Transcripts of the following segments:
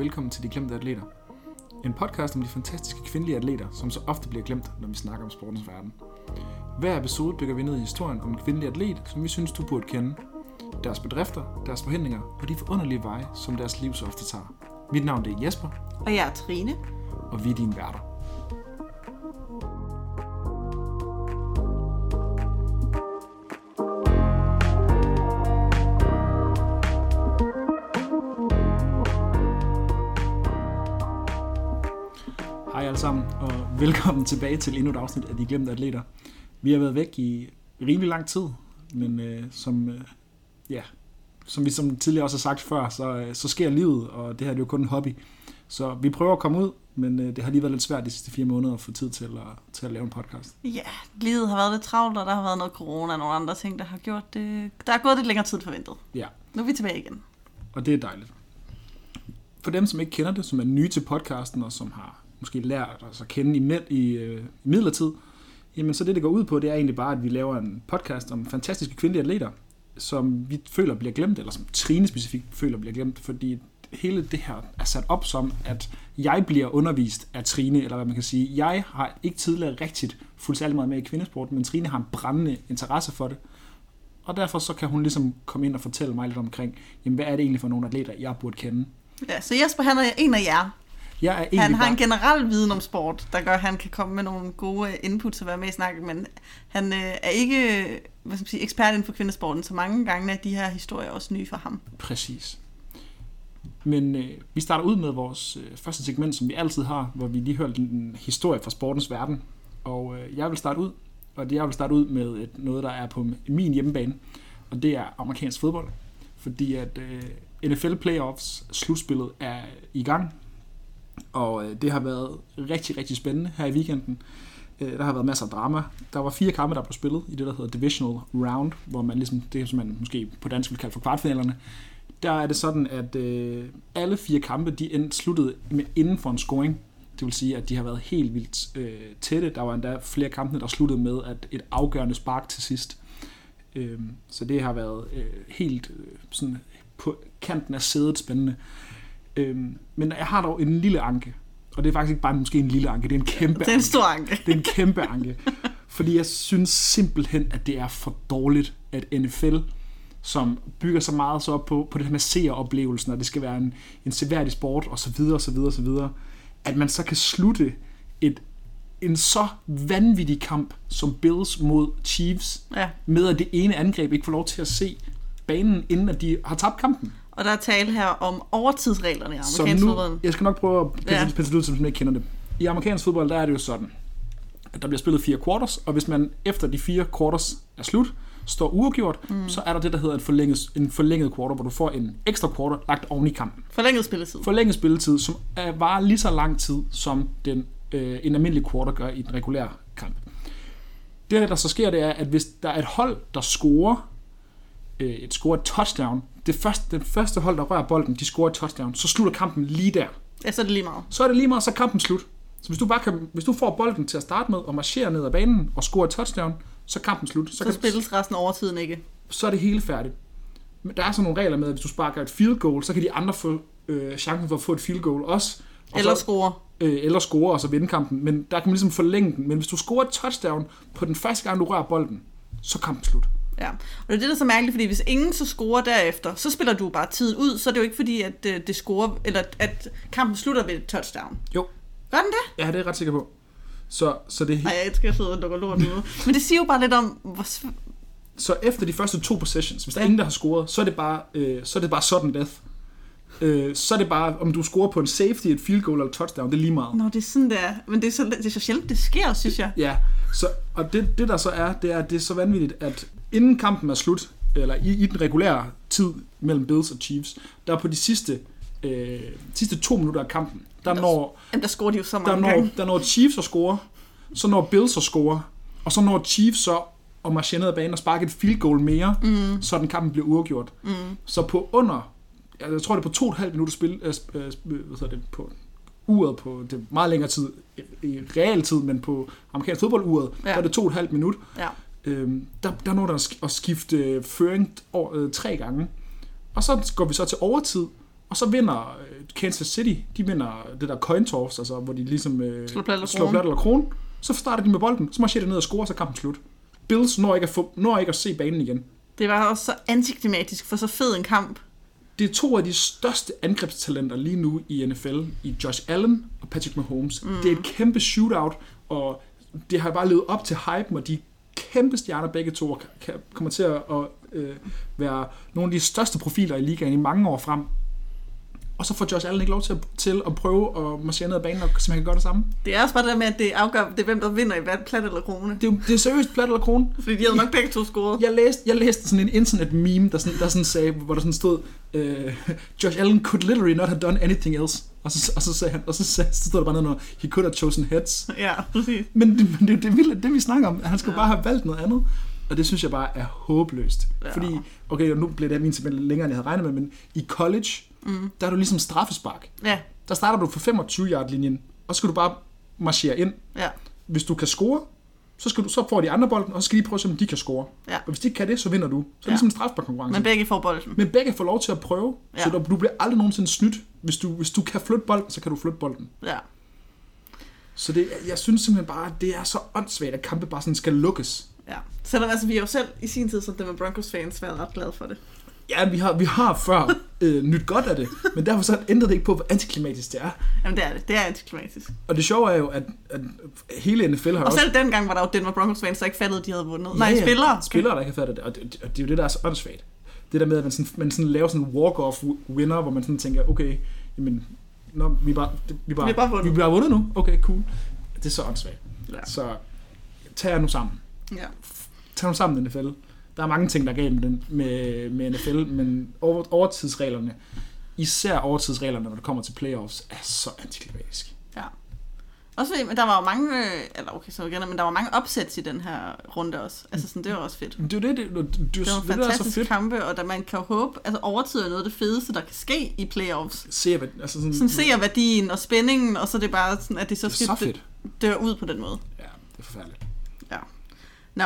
velkommen til De Glemte Atleter. En podcast om de fantastiske kvindelige atleter, som så ofte bliver glemt, når vi snakker om sportens verden. Hver episode dykker vi ned i historien om en kvindelig atlet, som vi synes, du burde kende. Deres bedrifter, deres forhindringer og de forunderlige veje, som deres liv så ofte tager. Mit navn er Jesper, Og jeg er Trine. og vi er dine værter. Velkommen tilbage til endnu et afsnit af De Glemte Atleter. Vi har været væk i rimelig lang tid, men øh, som, øh, ja, som vi som tidligere også har sagt før, så, øh, så sker livet, og det her det er jo kun en hobby. Så vi prøver at komme ud, men øh, det har lige været lidt svært de sidste fire måneder at få tid til at, til at lave en podcast. Ja, livet har været lidt travlt, og der har været noget corona og nogle andre ting, der har gjort det. Der er gået lidt længere tid end forventet. Ja, Nu er vi tilbage igen. og det er dejligt. For dem, som ikke kender det, som er nye til podcasten, og som har måske lært os at kende i, med, i, øh, i midlertid, jamen så det, det går ud på, det er egentlig bare, at vi laver en podcast om fantastiske kvindelige atleter, som vi føler bliver glemt, eller som Trine specifikt føler bliver glemt, fordi hele det her er sat op som, at jeg bliver undervist af Trine, eller hvad man kan sige. Jeg har ikke tidligere rigtigt fulgt særlig meget med i kvindesport, men Trine har en brændende interesse for det. Og derfor så kan hun ligesom komme ind og fortælle mig lidt omkring, jamen hvad er det egentlig for nogle atleter, jeg burde kende. Ja, så Jesper, han er en af jer. Jeg er Han har bare... en generel viden om sport, der gør, at han kan komme med nogle gode inputs og være med i snakken, men han øh, er ikke hvad skal man sige, ekspert inden for kvindesporten, så mange gange er de her historier også nye for ham. Præcis. Men øh, vi starter ud med vores øh, første segment, som vi altid har, hvor vi lige hører en, en historie fra sportens verden. Og øh, jeg vil starte ud, og det jeg vil starte ud med et, noget, der er på min hjemmebane, og det er amerikansk fodbold. Fordi at øh, NFL Playoffs slutspillet er i gang, og øh, det har været rigtig, rigtig spændende her i weekenden. Øh, der har været masser af drama. Der var fire kampe, der blev spillet i det, der hedder Divisional Round, hvor man ligesom, det som man måske på dansk vil kalde for kvartfinalerne, der er det sådan, at øh, alle fire kampe, de endte sluttede med inden for en scoring. Det vil sige, at de har været helt vildt øh, tætte. Der var endda flere kampe, der sluttede med at et afgørende spark til sidst. Øh, så det har været øh, helt øh, sådan på kanten af sædet spændende. Øh, men jeg har dog en lille anke. Og det er faktisk ikke bare måske en lille anke, det er en kæmpe Det er en anke. stor anke. Det er en kæmpe anke. Fordi jeg synes simpelthen, at det er for dårligt, at NFL, som bygger så meget så op på, på det her med seeroplevelsen, og det skal være en, en seværdig sport, og så videre, og så videre, og så videre, at man så kan slutte et, en så vanvittig kamp som Bills mod Chiefs, Ja. med at det ene angreb ikke får lov til at se banen, inden at de har tabt kampen. Og der er tale her om overtidsreglerne i amerikansk fodbold. jeg skal nok prøve at Ja. pensle ud, som ikke kender det. I amerikansk fodbold, der er det jo sådan, at der bliver spillet fire quarters, og hvis man efter de fire quarters er slut, står uafgjort, mm. så er der det, der hedder en forlænget, en forlænget quarter, hvor du får en ekstra quarter lagt oven i kampen. Forlænget spilletid. Forlænget spilletid, som er, varer lige så lang tid, som den, øh, en almindelig quarter gør i den regulære kamp. Det, der så sker, det er, at hvis der er et hold, der scorer øh, et scorer et touchdown, det første, den første hold, der rører bolden, de scorer et touchdown, så slutter kampen lige der Ja, så er det lige meget. så er det lige meget, så er kampen slut. Så hvis du, bare kan, hvis du får bolden til at starte med og marchere ned ad banen og score et touchdown, så er kampen slut. Så, Så kan, spilles resten af overtiden ikke. så er det hele færdigt. Men der er sådan nogle regler med, at hvis du sparker et field goal, så kan de andre få øh, chancen for at få et field goal også. Og Eller så, score. øh, eller score og så vinde kampen. Men der kan man ligesom forlænge den. Men hvis du scorer et touchdown på den første gang, du rører bolden, så er kampen slut. Ja, og det er det, der er så mærkeligt, fordi hvis ingen så scorer derefter, så spiller du bare tiden ud, så er det jo ikke fordi, at øh, det scorer, eller at kampen slutter ved et touchdown. Jo, Gør den det? ja, det er jeg ret sikker på. Så, så, det, er jeg skal sidde og lukke lort ude. Men det siger jo bare lidt om, hvor så efter de første to possessions, hvis der er ingen, der har scoret, så er det bare, øh, så er det bare sudden death. Øh, så er det bare, om du scorer på en safety, et field goal eller et touchdown, det er lige meget. Nå, det er sådan der. Men det er så, det er så sjældent, det sker, synes jeg. Ja, så, og det, det der så er, det er, at det er så vanvittigt, at inden kampen er slut, eller i, i den regulære tid mellem Bills og Chiefs, der er på de sidste, øh, sidste to minutter af kampen, der når, Jamen, der scorer de jo så der mange når, gange. der når Chiefs at score, så når Bills at score, og så når Chiefs så og marchere ned ad banen og sparke et field goal mere, mm. så den kampen bliver uafgjort. Mm. Så på under, jeg tror det er på to og et halvt minutter spil, øh, øh, sp- hvad hedder det, på uret på det er meget længere tid, i- i real tid, men på amerikansk fodbolduret, ja. Der er det to og et halvt minut. Ja. Øhm, der, der når der at sk- at skifte øh, føring over, øh, tre gange. Og så går vi så til overtid, og så vinder øh, Kansas City, de vinder det der coin toss, altså hvor de ligesom øh, Slår plat eller slår plat eller krone. Så starter de med bolden, så marcherer de ned og scorer, så kampen slut. Bills når ikke at, få, når ikke at se banen igen. Det var også så antiklimatisk for så fed en kamp. Det er to af de største angrebstalenter lige nu i NFL, i Josh Allen og Patrick Mahomes. Mm. Det er et kæmpe shootout, og det har bare levet op til hypen, og de er kæmpe stjerner begge to, og kan- kommer til at, øh, være nogle af de største profiler i ligaen i mange år frem. Og så får Josh Allen ikke lov til at, til at prøve at marchere ned ad banen, og så man kan gøre det samme. Det er også bare det der med, at det afgør, det er hvem der vinder i hvad, plat eller krone. Det er, det er seriøst plat eller krone. Fordi de havde nok begge to scoret. Jeg læste, jeg læste sådan en internet meme, der sådan, der sådan sagde, hvor der sådan stod, uh, Josh Allen could literally not have done anything else. Og så, og så, sagde han, og så, sagde, så stod der bare noget, he could have chosen heads. Ja, præcis. Men det, men det, det, vildt, det vi snakker om, han skulle ja. bare have valgt noget andet. Og det synes jeg bare er håbløst. Ja. Fordi, okay, nu blev det min simpelthen længere, end jeg havde regnet med, men i college, Mm. der er du ligesom straffespark. Ja, Der starter du for 25 yard linjen, og så skal du bare marchere ind. ja, Hvis du kan score, så, skal du, så får de andre bolden, og så skal de prøve at se, om de kan score. Ja. Og hvis de ikke kan det, så vinder du. Så er det Ja. ligesom en strafsparkkonkurrence. men begge får bolden. Men begge får lov til at prøve, ja. så du, bliver aldrig nogensinde snydt. Hvis du, hvis du kan flytte bolden, så kan du flytte bolden. Ja. Så det, jeg synes simpelthen bare, at det er så åndssvagt, at kampe bare sådan skal lukkes. Ja. Selvom altså, vi jo selv i sin tid, som det med Broncos fans, været ret glade for det. Ja, vi har, vi har før øh, nyt godt af det, men derfor så ændrer det ikke på, hvor antiklimatisk det er. Jamen det er det. Det er antiklimatisk. Og det sjove er jo, at, at hele NFL har Og også... selv dengang var der jo Denver Broncos fans, der ikke fattede, at de havde vundet. Ja, Nej, spillere. Spillere, der ikke har fattet det. Og det, og det er jo det, der er så åndssvagt. Det der med, at man sådan, man sådan laver sådan en walk-off winner, hvor man sådan tænker, okay, jamen, nå, vi bare, det- vi bare, Vi bare vundet. vi bare vundet nu. Okay, cool. Det er så åndssvagt. Ja. Så tag jer nu sammen. ja. Tag nu sammen, NFL. Der er mange ting, der er galt med, den, med, med NFL, men over, overtidsreglerne, især overtidsreglerne, når det kommer til playoffs, er så antiklimatisk. ja. Også fordi, men der var jo mange, øh, eller okay, så igen, men der var mange opsæts i den her runde også. Altså sådan, det var også fedt. Det er det, det, det, det, Det var en det så fedt. kampe, og der man kan håbe, altså overtid er noget af det fedeste, der kan ske i playoffs. Se, hvad, altså sådan, Sådan ser værdien og spændingen, og så er det bare sådan, at det så det er så fedt. dør ud på den måde. Ja, det er forfærdeligt. Nå,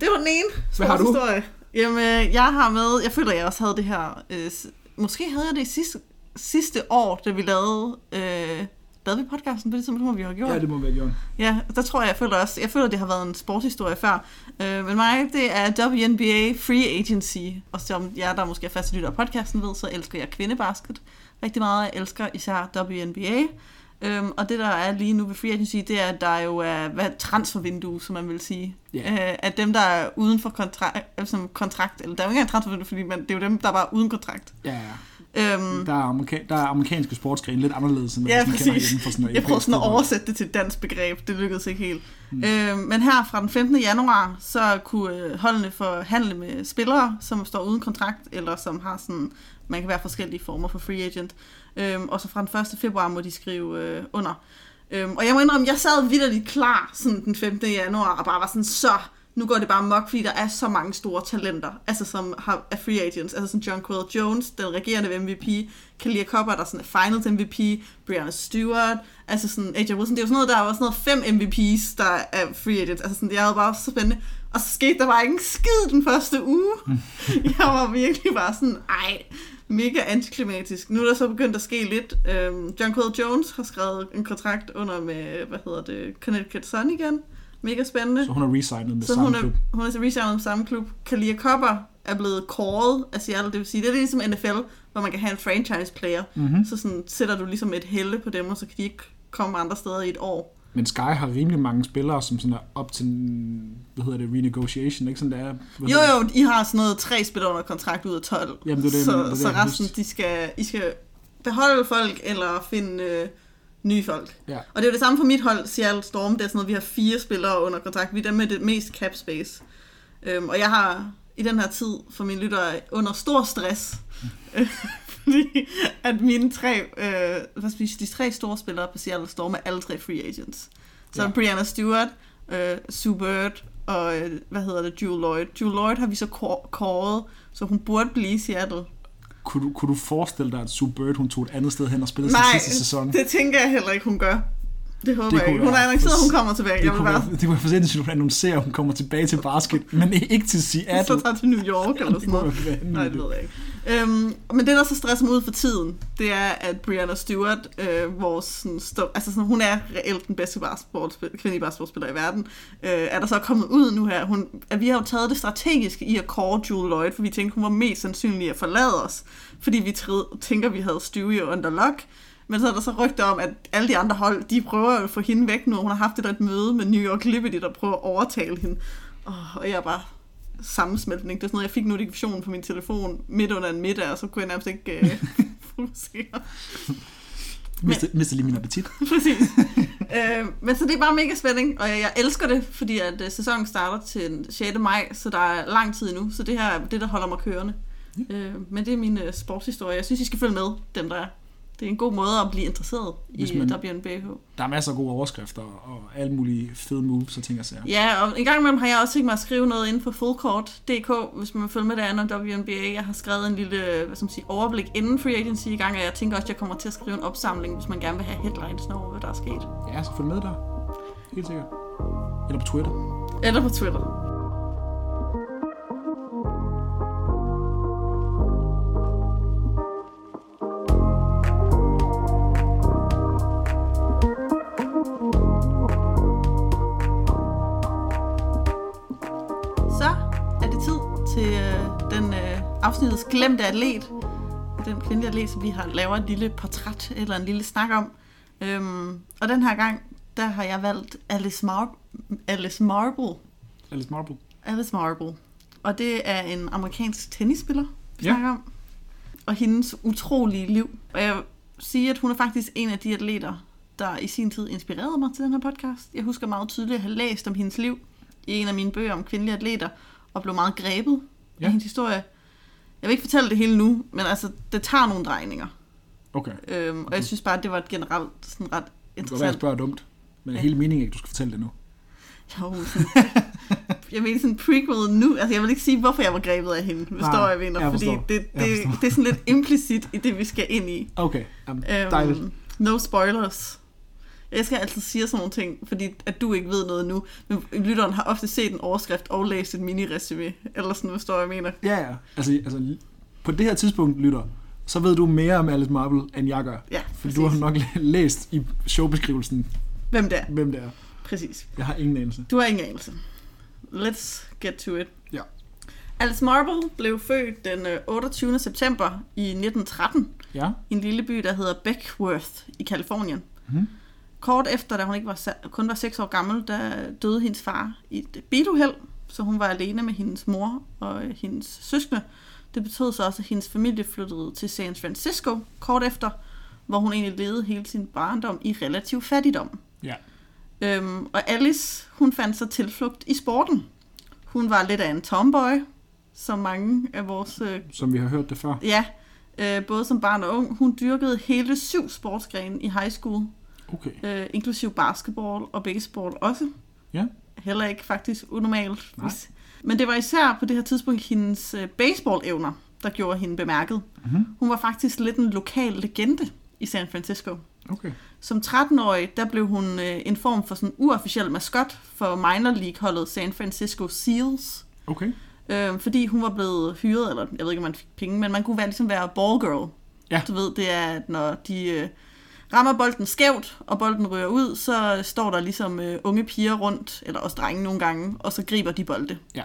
det var den ene Hvad har du? sportshistorie. Jamen, øh, jeg har med, jeg føler, jeg også havde det her, øh, måske havde jeg det i sidste, sidste år, da vi lavede, øh, lavede vi podcasten på det tidspunkt, må vi have gjort. Ja, det må være gjort. Ja, der tror jeg, jeg føler også, jeg føler, det har været en sportshistorie før. Øh, men mig, det er WNBA Free Agency. Og som jer, der måske er faste lytter af podcasten ved, så elsker jeg kvindebasket rigtig meget. Jeg elsker især WNBA. Øhm, og det, der er lige nu ved Free Agency, det er, at der jo er hvad, transfervindue, som man vil sige. Ja. Øh, at dem, der er uden for kontrakt, som kontrakt, eller der er jo ikke engang transfervindue, fordi man, det er jo dem, der er bare uden kontrakt. Ja, ja. Øhm, Der er, amerika- der er amerikanske sportsgrene lidt anderledes, end Ja, man kender inden for sådan noget Jeg prøvede sådan at fodbold. oversætte det til et dansk begreb. Det lykkedes ikke helt. Mm. Øh, men her fra den 15. januar, så kunne øh, holdene forhandle med spillere, som står uden kontrakt, eller som har sådan, man kan være forskellige former for free agent. Øh, og så fra den 1. februar må de skrive øh, under. Øh, og jeg må indrømme, jeg sad vidderligt klar sådan den 15. januar, og bare var sådan, så nu går det bare mok, fordi der er så mange store talenter, altså som har, er free agents, altså som John Quill Jones, den regerende MVP, Kalia Copper, der sådan er finals MVP, Brianna Stewart, altså sådan AJ Wilson, det er jo sådan noget, der var sådan noget fem MVPs, der er free agents, altså sådan, det er jo bare så spændende, og så skete der bare ingen skid den første uge. jeg var virkelig bare sådan, ej, mega antiklimatisk. Nu er der så begyndt at ske lidt. Øhm, John Quill Jones har skrevet en kontrakt under med, hvad hedder det, Connecticut Sun igen. Mega spændende. Så hun har resignet med Så samme hun er, klub. hun er resignet med samme klub. Kalia Copper er blevet called af Seattle, det vil sige, det er ligesom NFL, hvor man kan have en franchise player. Mm-hmm. Så sådan, sætter du ligesom et helle på dem, og så kan de ikke komme andre steder i et år. Men Sky har rimelig mange spillere, som sådan er op til, hvad hedder det, renegotiation, ikke sådan det er? Hvad Jo jo, I har sådan noget tre spillere under kontrakt ud af 12. Jamen, det er det, så, det er det, så resten, de skal, I skal beholde folk, eller finde øh, nye folk. Ja. Og det er jo det samme for mit hold, Seattle Storm. Det er sådan noget, vi har fire spillere under kontrakt. Vi er dem med det mest cap space. Øhm, og jeg har i den her tid for mine lyttere under stor stress. Fordi at mine tre, øh, hvad sige, de tre store spillere på Seattle Storm er alle tre free agents. Så Ja. Brianna Stewart, øh, Sue Bird og, øh, hvad hedder det, Jewel Lloyd. Jewel Lloyd har vi så kå- kåret, så hun burde blive i Seattle. Kunne, du, kunne du forestille dig, at Sue Bird, hun tog et andet sted hen og spillede Nej, sin sidste sæson? det tænker jeg heller ikke, hun gør. Det håber Det jeg ikke. Hun har annonceret, at hun kommer tilbage. Det Jeg kunne, være, det kunne være for sindssygt, at hun annoncerer, at hun kommer tilbage til basket, men ikke til Seattle. så tager til New York eller sådan noget. Nej, det ved jeg ikke. Øhm, men det, der så stresser mig ud for tiden, det er, at Brianna Stewart, øh, vores sådan, stå, altså sådan, hun er reelt den bedste basketballspil- kvindelige basketballspiller i verden, øh, er der så kommet ud nu her. Hun, at vi har jo taget det strategiske i at kåre Jewel Lloyd, for vi tænkte, hun var mest sandsynlig at forlade os, fordi vi tr- tænker, vi havde Stewie under lock. Men så er der så rygter om, at alle de andre hold, de prøver at få hende væk nu. Hun har haft et, et møde med New York Liberty, der prøver at overtale hende. Og jeg er bare sammensmeltning. Det er sådan noget, jeg fik notifikationen på min telefon midt under en middag, og så kunne jeg nærmest ikke øh, fokusere. Mistede, mistede lige min appetit. Præcis. øh, men så det er bare mega spænding, og jeg, jeg elsker det, fordi at øh, sæsonen starter til den 6. maj, så der er lang tid endnu, så det her er det, der holder mig kørende. Øh, men det er min øh, sportshistorie. Jeg synes, I skal følge med, dem der er. Det er en god måde at blive interesseret i Hvis man- man... WNBH. Der er masser af gode overskrifter og alle mulige fede moves og ting og sager. Ja, og en gang imellem har jeg også tænkt mig at skrive noget inden for fullcourt.dk, hvis man vil følge med derinde om WNBA. Jeg har skrevet en lille hvad skal man sige, overblik inden free agency i gang, og jeg tænker også, at jeg kommer til at skrive en opsamling, hvis man gerne vil have headlines over, hvad der er sket. Ja, så følg med der. Helt sikkert. Eller på Twitter. Eller på Twitter. Afsnittets glemte atlet. Den kvindelige atlet, som vi har lavet et lille portræt eller en lille snak om. Øhm, og den her gang, der har jeg valgt Alice, Mar- Alice Marble. Alice Marble. Alice Marble. Og det er en amerikansk tennisspiller, vi Ja. snakker om. Og hendes utrolige liv. Og jeg vil sige, at hun er faktisk en af de atleter, der i sin tid inspirerede mig til den her podcast. Jeg husker meget tydeligt at have læst om hendes liv i en af mine bøger om kvindelige atleter, og blev meget grebet. Ja. af hendes historie. Jeg vil ikke fortælle det hele nu, men altså, det tager nogle drejninger. Okay. Øhm, og jeg synes bare, at det var et generelt sådan ret Det kan være, at jeg interessant. spørger dumt. Men Ja. hele meningen er ikke, du skal fortælle det nu. Jo, sådan, jeg mener sådan prequel nu. Altså, jeg vil ikke sige, hvorfor jeg var grebet af hende, hvis Nej, jeg mener. jeg Fordi det, det, forstår. det er sådan lidt implicit i det, vi skal ind i. Okay, Jamen, dejligt. Øhm, no spoilers. Jeg skal altid sige sådan nogle ting, fordi at du ikke ved noget nu. Men lytteren har ofte set en overskrift og læst et mini-resume. Eller sådan, hvad jeg mener. Ja, ja. Altså, altså, på det her tidspunkt, lytter, så ved du mere om Alice Marble, end jeg gør. Ja, Fordi præcis. du har nok læst i showbeskrivelsen, Hvem det er. hvem det er. Præcis. Jeg har ingen anelse. Du har ingen anelse. Let's get to it. Ja. Alice Marble blev født den øh, 28. september i 1913 Ja? i en lille by, der hedder Beckworth i Kalifornien. Mhm. Kort efter, da hun ikke var, kun var 6 år gammel, der døde hendes far i et biluheld, så hun var alene med hendes mor og øh, hendes søskende. Det betød så også, at hendes familie flyttede til San Francisco kort efter, hvor hun egentlig levede hele sin barndom i relativ fattigdom. Ja. Øhm, og Alice, hun fandt sig tilflugt i sporten. Hun var lidt af en tomboy, som mange af vores øh, Som vi har hørt det før. Ja, øh, både som barn og ung. Hun dyrkede hele syv sportsgrene i high school, Okay. øh, inklusiv basketball og baseball også. Ja. Heller ikke faktisk unormalt. Nej. Hvis- Men det var især på det her tidspunkt hendes øh, baseball-evner, der gjorde hende bemærket. Mhm. Hun var faktisk lidt en lokal legende i San Francisco. Okay. Som 13-årig, der blev hun øh, en form for sådan uofficiel maskot for minor league-holdet San Francisco Seals. Okay. Øh, fordi hun var blevet hyret, eller jeg ved ikke, om man fik penge, men man kunne være, ligesom være ballgirl. Ja. Du ved, det er, at når de øh, rammer bolden skævt, og bolden rører ud, så står der ligesom øh, unge piger rundt, eller også drenge nogle gange, og så griber de bolde. Ja.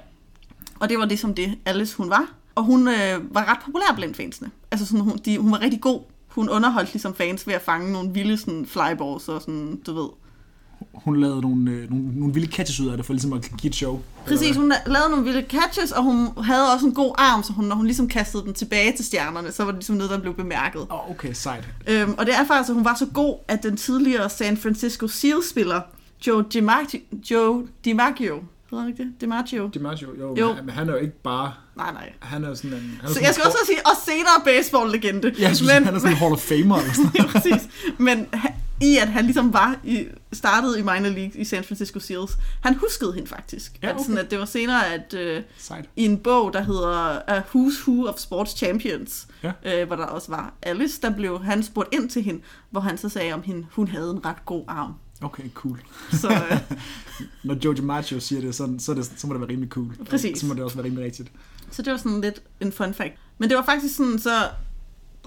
Og det var ligesom det, Alice hun var. Og hun øh, var ret populær blandt fansene. Altså sådan, hun, de, hun var rigtig god. Hun underholdt ligesom fans ved at fange nogle vilde sådan, flyballs og sådan, du ved. Hun lavede nogle, øh, nogle, nogle vilde catches ud af det, for ligesom at give et show. Præcis, hun lavede nogle vilde catches, og hun havde også en god arm, så hun, når hun ligesom kastede den tilbage til stjernerne, så var det ligesom noget, der blev bemærket. Åh, oh, okay, sejt. Øhm, og det er faktisk, at hun var så god, at den tidligere San Francisco Seals-spiller, Joe DiMaggio, Joe DiMaggio, hedder han ikke det? DiMaggio? DiMaggio, jo, Jo. Men han er jo ikke bare... Nej, nej. Han er sådan en... Han er Så sådan jeg skal en- også sige, og senere baseball-legende. Ja, jeg synes, men, han er sådan en Hall of Famer eller sådan Ja, præcis. Men i at han ligesom var i, startede i minor league i San Francisco Seals, han huskede hende faktisk. Ja, at, sådan, okay. at det var senere, at øh, Sejt. i en bog, der hedder A Who's Who of Sports Champions, Ja. øh, hvor der også var Alice, der blev han spurgt ind til hende, hvor han så sagde om hende, hun havde en ret god arm. Okay, cool. Så øh, Når Joe DiMaggio siger det, så, så, det, så må det være rimelig cool. Præcis. Så må det også være rimelig rigtigt. Så det var sådan lidt en fun fact. Men det var faktisk sådan, så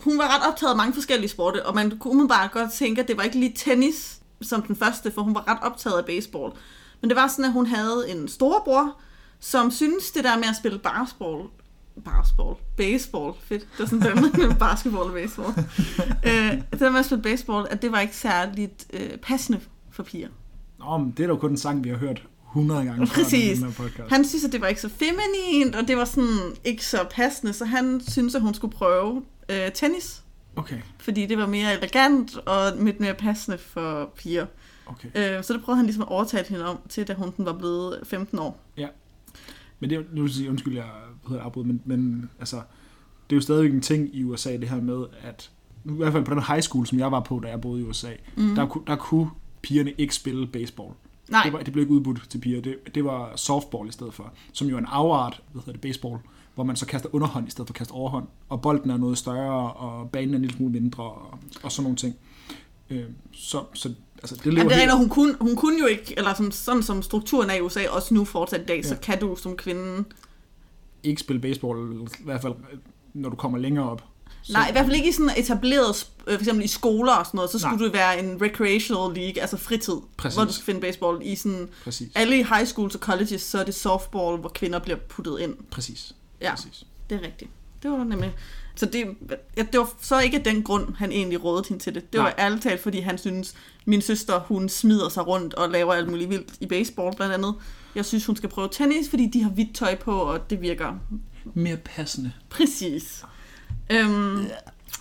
hun var ret optaget af mange forskellige sporte, og man kunne umiddelbart godt tænke, at det var ikke lige tennis som den første, for hun var ret optaget af baseball. Men det var sådan, at hun havde en storebror, som syntes det der med at spille basketball, basketball, baseball, fedt, det var sådan der med basketball og baseball. øh, det der med at spille baseball, at det var ikke særligt øh, passende for piger. Nå, men det er da jo kun en sang, vi har hørt 100 gange Præcis. den her podcast. Han synes, at det var ikke så feminint, og det var sådan ikke så passende, så han synes, at hun skulle prøve øh, tennis, Okay, fordi det var mere elegant og lidt mere passende for piger. okay. Øh, så det prøvede han ligesom at overtale hende om til, da hun var blevet 15 år. Men det nu vil sige, undskyld, jeg hedder afbryde, men, men altså, det er jo stadigvæk en ting i USA, det her med, at i hvert fald på den high school, som jeg var på, da jeg boede i USA, Mm. der, der kunne pigerne ikke spille baseball. Nej, Det, var, det blev ikke udbudt til piger. Det, det var softball i stedet for, som jo er en afart, hvad hedder det, baseball, hvor man så kaster underhånd i stedet for at kaste overhånd. Og bolden er noget større, og banen er en lille smule mindre, og, og sådan nogle ting. Øh, så, så altså, det lever Jamen, det er hun kunne, hun kunne jo ikke, eller som, sådan som strukturen er i USA, også nu fortsat i dag, ja. så Ja. kan du som kvinde... ikke spille baseball, i hvert fald når du kommer længere op. Så, Nej, i hvert fald ikke i sådan etableret, øh, for eksempel i skoler og sådan noget, så skulle Nej. det være en recreational league, altså fritid, Præcis. hvor du skal finde baseball i sådan... Præcis. Alle i high schools og colleges, så er det softball, hvor kvinder bliver puttet ind. Præcis. Ja. Præcis. Det er rigtigt. Det var nemlig. Så det, ja, det var så ikke den grund, han egentlig rådede hende til det. Det var Nej. ærligt talt, fordi han synes, min søster, hun smider sig rundt og laver alt muligt vildt i baseball blandt andet. Jeg synes, hun skal prøve tennis, fordi de har hvidt tøj på, og det virker Mere passende. præcis. Øhm,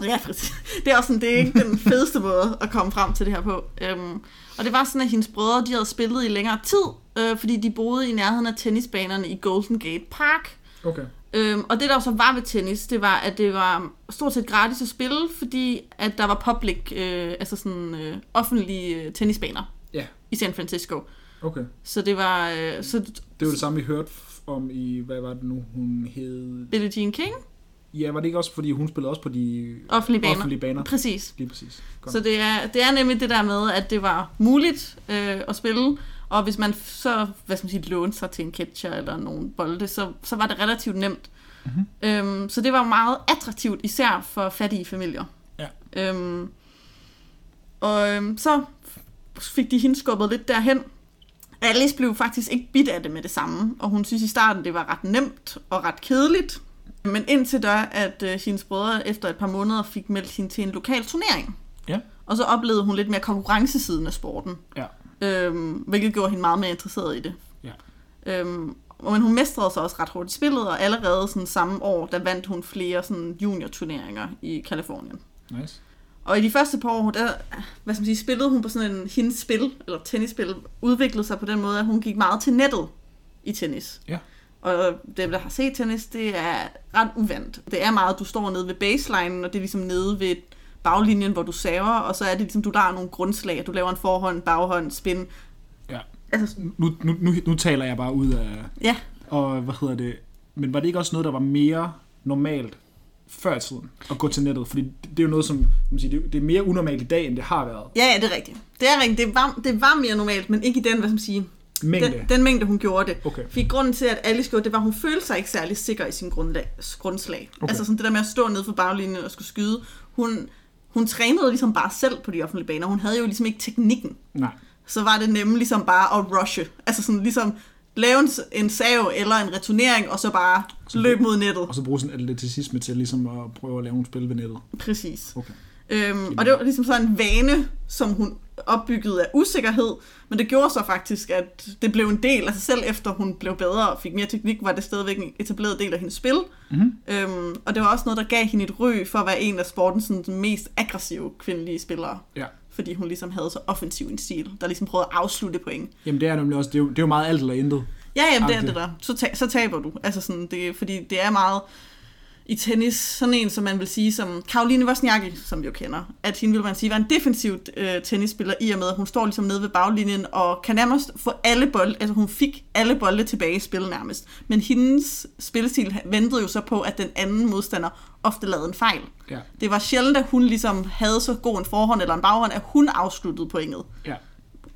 ja, præcis. Det er også sådan, det er ikke den fedeste måde at komme frem til det her på. Øhm, og det var sådan, at hendes brødre, de havde spillet i længere tid, øh, fordi de boede i nærheden af tennisbanerne i Golden Gate Park. Okay. Øhm, og det der så var ved tennis, det var, at det var stort set gratis at spille, fordi at der var public, øh, altså sådan øh, offentlige øh, tennisbaner Ja. i San Francisco. Okay. Så det var, øh, så Det var det samme, vi hørte om i, hvad var det nu, hun hed... Billie Jean King, Ja, var det ikke også, fordi hun spillede også på de offentlige baner. offentlige baner? Præcis. Lige præcis. Godt. Så det er, det er nemlig det der med, at det var muligt øh, at spille, og hvis man så, hvad skal man sige, lånte sig til en catcher eller nogle bolde, så, så var det relativt nemt. Mhm. Øhm, så det var meget attraktivt, især for fattige familier. Ja. Øhm, og øhm, så fik de hende skubbet lidt derhen. Alice blev faktisk ikke bidt af det med det samme, og hun synes i starten, det var ret nemt og ret kedeligt. Men indtil da, at øh, hendes brødre efter et par måneder fik meldt hende til en lokal turnering. Ja. Og så oplevede hun lidt mere konkurrencesiden af sporten, Ja. Øhm, hvilket gjorde hende meget mere interesseret i det. Ja. Øhm, men hun mestrede sig også ret hurtigt i spillet, og allerede sådan samme år, der vandt hun flere sådan junior-turneringer i Kalifornien. Nice. Og i de første par år, der hvad skal man sige, spillede hun på sådan en hendes spil, eller tennisspil, udviklede sig på den måde, at hun gik meget til nettet i tennis. Ja. Og dem, der har set tennis, det er ret uvandt. Det er meget, at du står nede ved baseline, og det er ligesom nede ved baglinjen, hvor du saver, og så er det ligesom, du laver nogle grundslag. Du laver en forhånd, baghånd, spin. Ja. Altså, Nu, nu, nu, nu taler jeg bare ud af... ja, Og hvad hedder det? Men var det ikke også noget, der var mere normalt før i tiden at gå til nettet? Fordi det, det er jo noget, som kan man sige, det, er- det er mere unormalt i dag, end det har været. ja, ja, det er rigtigt. Det er rigtigt. Det var, det var mere normalt, men ikke i den, hvad skal man sige, Mængde. den, den mængde, hun gjorde det. Okay. Fordi grunden til, at Alice gjorde det, var, at hun følte sig ikke særlig sikker i sin grundlag, grundslag. Okay. Altså sådan det der med at stå nede for baglinjen og skulle skyde. Hun, hun trænede ligesom bare selv på de offentlige baner. Hun havde jo ligesom ikke teknikken. Nej. Så var det nemlig ligesom bare at rushe. Altså sådan ligesom lave en, en sav eller en returnering, og så bare Så- løbe mod nettet. Og så bruge sådan atleticisme til ligesom at prøve at lave nogle spil ved nettet. Præcis. Okay. Øhm, og det var ligesom sådan en vane, som hun opbyggede af usikkerhed, men det gjorde så faktisk, at det blev en del, altså selv efter hun blev bedre og fik mere teknik, var det stadigvæk en etableret del af hendes spil. Mm-hmm. Øhm, og det var også noget, der gav hende et ry for at være en af sportens sådan, mest aggressive kvindelige spillere. Ja. Fordi hun ligesom havde så offensiv en stil, der ligesom prøvede at afslutte point. Jamen det er nemlig også, det er jo, det er jo meget alt eller intet. Ja, jamen det er det der. Så, ta- så taber du. Altså sådan, det, fordi det er meget i tennis, sådan en, som man vil sige, som Karoline Wozniacki, som vi jo kender, at hende vil man sige var en defensiv øh, tennisspiller, i og med, at hun står ligesom nede ved baglinjen, og kan nærmest få alle bolde, altså hun fik alle bolde tilbage i spil nærmest. Men hendes spillestil ventede jo så på, at den anden modstander ofte lavede en fejl. Ja. Det var sjældent, at hun ligesom havde så god en forhånd eller en baghånd, at hun afsluttede pointet. Ja.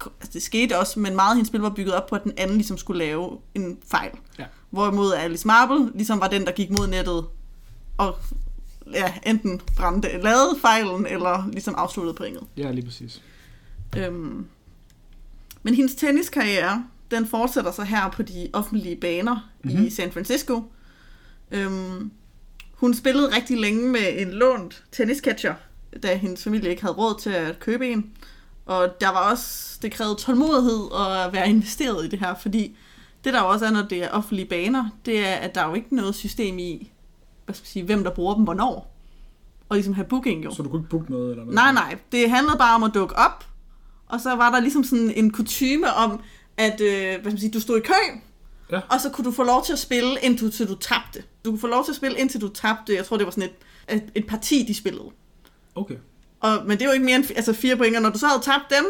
altså det skete også, men meget af hendes spil var bygget op på, at den anden ligesom skulle lave en fejl. Ja. Hvorimod Alice Marble ligesom var den, der gik mod nettet og ja, enten brændte, lavede fejlen, eller ligesom afsluttede pointet. Ja, lige præcis. Øhm, men hendes tenniskarriere, den fortsætter så her på de offentlige baner mm-hmm. Mhm. i San Francisco. Øhm, hun spillede rigtig længe med en lånt tenniscatcher, da hendes familie ikke havde råd til at købe en. Og der var også, det krævede tålmodighed at være investeret i det her, fordi det der jo også er, når det er offentlige baner, det er, at der er jo ikke noget system i, hvad skal jeg sige, hvem der bruger dem hvornår. Og ligesom have booking jo. Så du kunne ikke booke noget eller noget? Nej, nej. Det handlede bare om at dukke op. Og så var der ligesom sådan en kutyme om, at øh, hvad skal man sige, du stod i kø, Ja. og så kunne du få lov til at spille, indtil du, du tabte. Du kunne få lov til at spille, indtil du tabte. Jeg tror, det var sådan et, et, et parti, de spillede. Okay. Og, men det er jo ikke mere end altså fire point, og når du så havde tabt dem,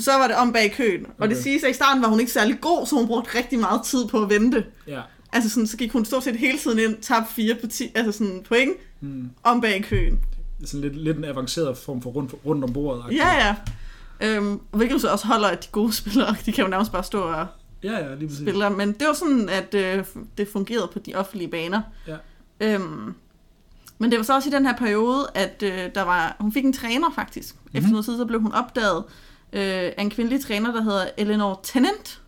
så var det om bag køen. Og Okay. det siges, at i starten var hun ikke særlig god, så hun brugte rigtig meget tid på at vente. Ja. Altså sådan, så gik hun stort set hele tiden ind, tabte fire parti, altså sådan point, Hmm. om bag køen. Det er sådan lidt, lidt en avanceret form for rundt, rundt om bordet. Ja, ja. Øhm, hvilket så også holder, at de gode spillere, de kan jo nærmest bare stå og Ja, ja, lige præcis. spille. Men det var sådan, at øh, det fungerede på de offentlige baner. Ja. Øhm, men det var så også i den her periode, at øh, der var, hun fik en træner faktisk. Mm-hmm. Efter noget tid, så blev hun opdaget øh, af en kvindelig træner, der hedder Eleanor Tennant,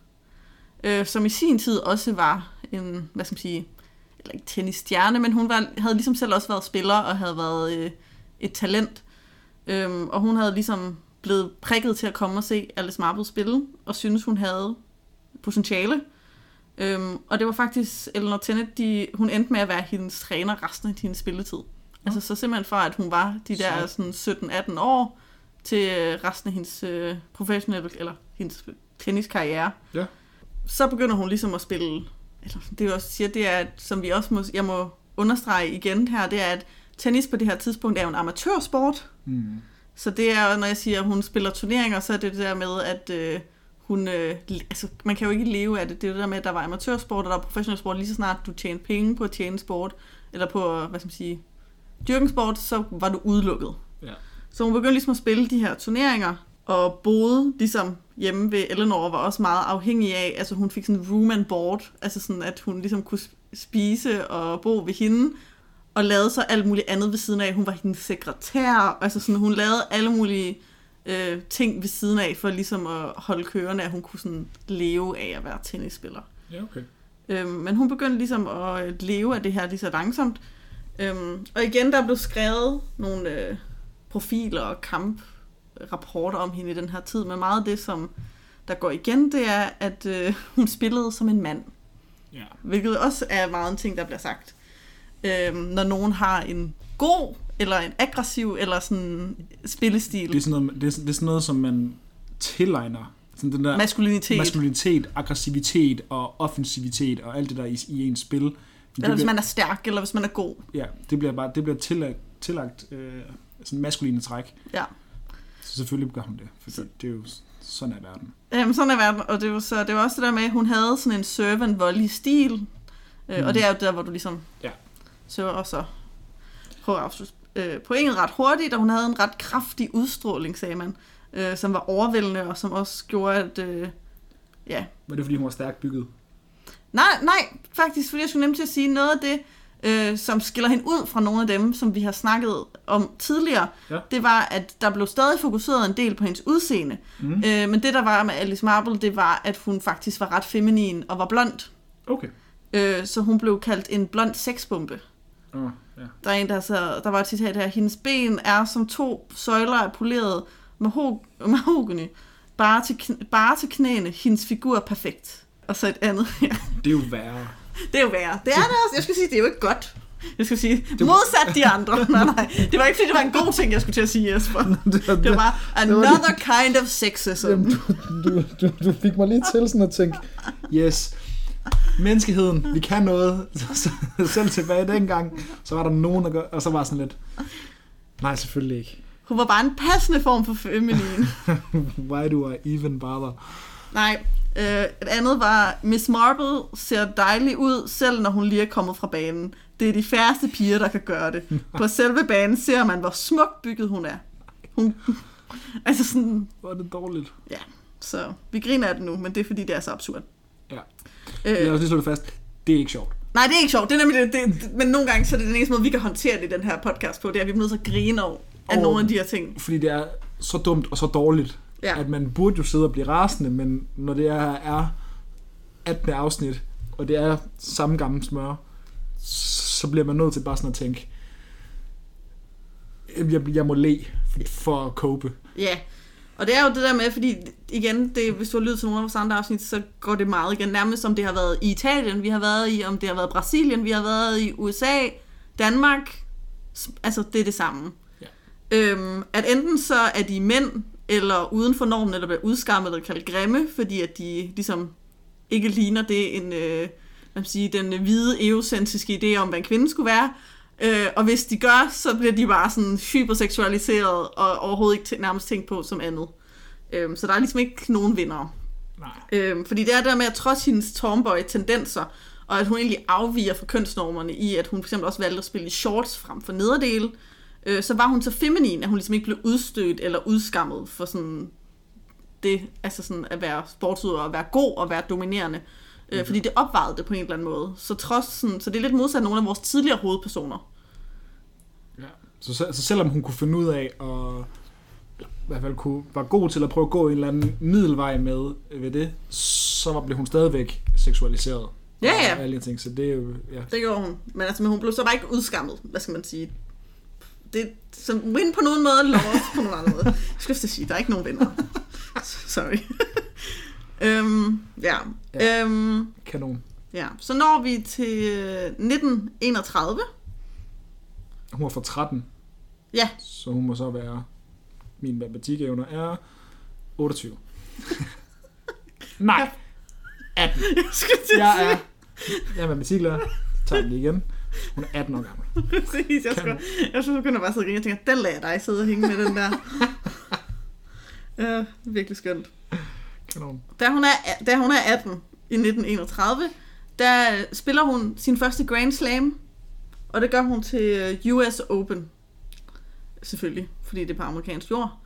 øh, som i sin tid også var en, hvad skal man sige, eller ikke tennisstjerne, men hun var, havde ligesom selv også været spiller og havde været øh, et talent. Øhm, og hun havde ligesom blevet prikket til at komme og se Alice Marble spille, og synes hun havde potentiale. Øhm, og det var faktisk Eleanor Tennant, de, hun endte med at være hendes træner resten af hendes spilletid. Altså så simpelthen fra, at hun var de der Så- sådan 17-18 år, til øh, resten af hendes øh, professionelle, eller hendes tenniskarriere. Ja. Så begynder hun ligesom at spille, eller det jeg også siger, det er, at, som vi også må, jeg må understrege igen her, det er, at tennis på det her tidspunkt er jo en amatørsport. Hmm. Så det er, når jeg siger, at hun spiller turneringer, så er det det der med, at øh, hun, øh, altså, man kan jo ikke leve af det. Det er det der med, at der var amatørsport, og der var professionel sport. Lige så snart du tjente penge på at tjene sport, eller på, hvad skal man sige, dyrkenssport, så var du udelukket. Ja. Så hun begyndte ligesom at spille de her turneringer, og boede ligesom hjemme ved Eleanor, var også meget afhængig af, altså hun fik sådan room and board, altså sådan at hun ligesom kunne spise og bo ved hende, og lavede så alt muligt andet ved siden af. Hun var hendes sekretær, altså sådan, hun lavede alle mulige øh, ting ved siden af, for ligesom at holde kørende, at hun kunne sådan leve af at være tennisspiller. Ja, okay. Øhm, men hun begyndte ligesom at leve af det her lige så langsomt. Øhm, og igen, der blev skrevet nogle øh, profiler og kamprapporter om hende i den her tid, men meget af det, som der går igen, det er, at øh, hun spillede som en mand. Ja. Hvilket også er meget en ting, der bliver sagt. Øhm, når nogen har en god, eller en aggressiv, eller sådan spillestil. Det er, sådan noget, det, er, det er sådan noget, som man tilegner. Sådan den der maskulinitet. maskulinitet, aggressivitet og offensivitet og alt det der i, i ens spil. Det eller hvis bliver, man er stærk, eller hvis man er god. ja, det bliver bare det bliver tillagt, tillagt øh, sådan maskuline træk. Ja. Så selvfølgelig gør hun det, fordi Så- det er jo sådan er verden. Jamen, sådan er verden, og det var, så, det var også det der med, at hun havde sådan en servant volley stil, øh, Mm. og det er jo der, hvor du ligesom Ja. så og så prøver at afslutte øh, pointet ret hurtigt, og hun havde en ret kraftig udstråling, sagde man, øh, som var overvældende, og som også gjorde, at øh, ja, Var det fordi hun var stærkt bygget? Nej, nej, faktisk, fordi jeg skulle nemt til at sige noget af det, øh, som skiller hende ud fra nogle af dem, som vi har snakket om tidligere, Ja. det var, at der blev stadig fokuseret en del på hendes udseende. Mm. Øh, men det, der var med Alice Marble, det var, at hun faktisk var ret feminin og var blond. Okay. Øh, så hun blev kaldt en blond sexbombe. Oh, ja. Der er en, der, så, der var et citat her. Hendes ben er som to søjler af poleret maho- mahogany. Bare til, bare til knæene. Hendes figur er perfekt. Og så et andet her. Det er jo værre. Det er jo værre. Det er det også. Jeg skulle sige, det er jo ikke godt. Jeg skulle sige, modsat de andre. Nej, nej. Det var ikke, fordi det var en god ting, jeg skulle til at sige, Jesper. det, var, Det var another kind of sexism. Jamen, du, du, du, du fik mig lige til sådan at tænke, yes, menneskeheden, vi kan noget. Så, selv tilbage dengang, så var der nogen, der gør, og så var sådan lidt, nej, selvfølgelig ikke. Hun var bare en passende form for feminin. Why do I even bother? Nej, øh, et andet var, Miss Marple ser dejlig ud, selv når hun lige er kommet fra banen. Det er de færreste piger, der kan gøre det. På selve banen ser man, hvor smukt bygget hun er. Hun, altså sådan, Hvor er det dårligt. Så vi griner af det nu, men det er fordi, det er så absurd. Ja. Øh, Lad os lige slå det fast. Det er ikke sjovt. nej, det er ikke sjovt. Det er nemlig det, det, men nogle gange så er det den eneste måde, vi kan håndtere det i den her podcast på. Det er, at vi bliver nødt til at grine over af Og- nogle af de her ting. Fordi det er så dumt og så dårligt, Ja. at man burde jo sidde og blive rasende, men når det er, er 18. afsnit, og det er samme gamle smør, så bliver man nødt til bare sådan at tænke, "Jamen, jeg, jeg må le for, at cope. Ja, og det er jo det der med, fordi igen, det, hvis du har lyttet til nogle af vores andre afsnit, så går det meget igen. Nærmest som det har været i Italien, vi har været i, om det har været Brasilien, vi har været i USA, Danmark. Altså, det er det samme. Ja. Øhm, at enten så er de mænd, eller uden for normen, eller bliver udskammet eller kaldt grimme, fordi at de ligesom ikke ligner det, en, øh, man sige, den hvide eocentriske idé om, hvad en kvinde skulle være. Øh, og hvis de gør, så bliver de bare sådan hyperseksualiseret og overhovedet ikke tæ- nærmest tænkt på som andet. Øh, så der er ligesom ikke nogen vinder. Nej. Øh, fordi det er der med, at trods hendes tomboy-tendenser, og at hun egentlig afviger fra kønsnormerne i, at hun fx også valgte at spille i shorts frem for nederdele, øh, så var hun så feminin, at hun ligesom ikke blev udstødt eller udskammet for sådan det, altså sådan at være sportsudøver, at være god og være dominerende. Øh, fordi det opvejede det på en eller anden måde. Så, trods sådan, så det er lidt modsat nogle af vores tidligere hovedpersoner. Ja. Så, så, så selvom hun kunne finde ud af at i hvert fald kunne, var god til at prøve at gå en eller anden middelvej med øh, ved det, så var- blev hun stadigvæk seksualiseret. Ja, Og ja. alle de ting, så det er jo, ja. Det gjorde hun. Men, altså, men hun blev så bare ikke udskammet, hvad skal man sige. Det som win på nogen måde, loss på nogen anden måde. Jeg skulle at sige, der er ikke nogen vinder. Sorry. øhm, ja. Ja. Øhm, Kanon. ja. Så når vi til øh, 1931. Hun var fra 13, Ja, så hun må så være, min matematikevner er 28. Nej, 18. jeg skulle til Jeg er, jeg er matematiklærer. Jeg tager den lige igen. Hun er 18 år gammel. præcis. Jeg, skulle, jeg synes, jeg kunne bare sidde og grine og tænke, den lader jeg dig sidde og hænge med den der. Ja, virkelig skønt. Kanon. Da hun er, da hun er 18 i 1931, der spiller hun sin første Grand Slam, og det gør hun til øh, US Open. Selvfølgelig, fordi det er på amerikansk jord.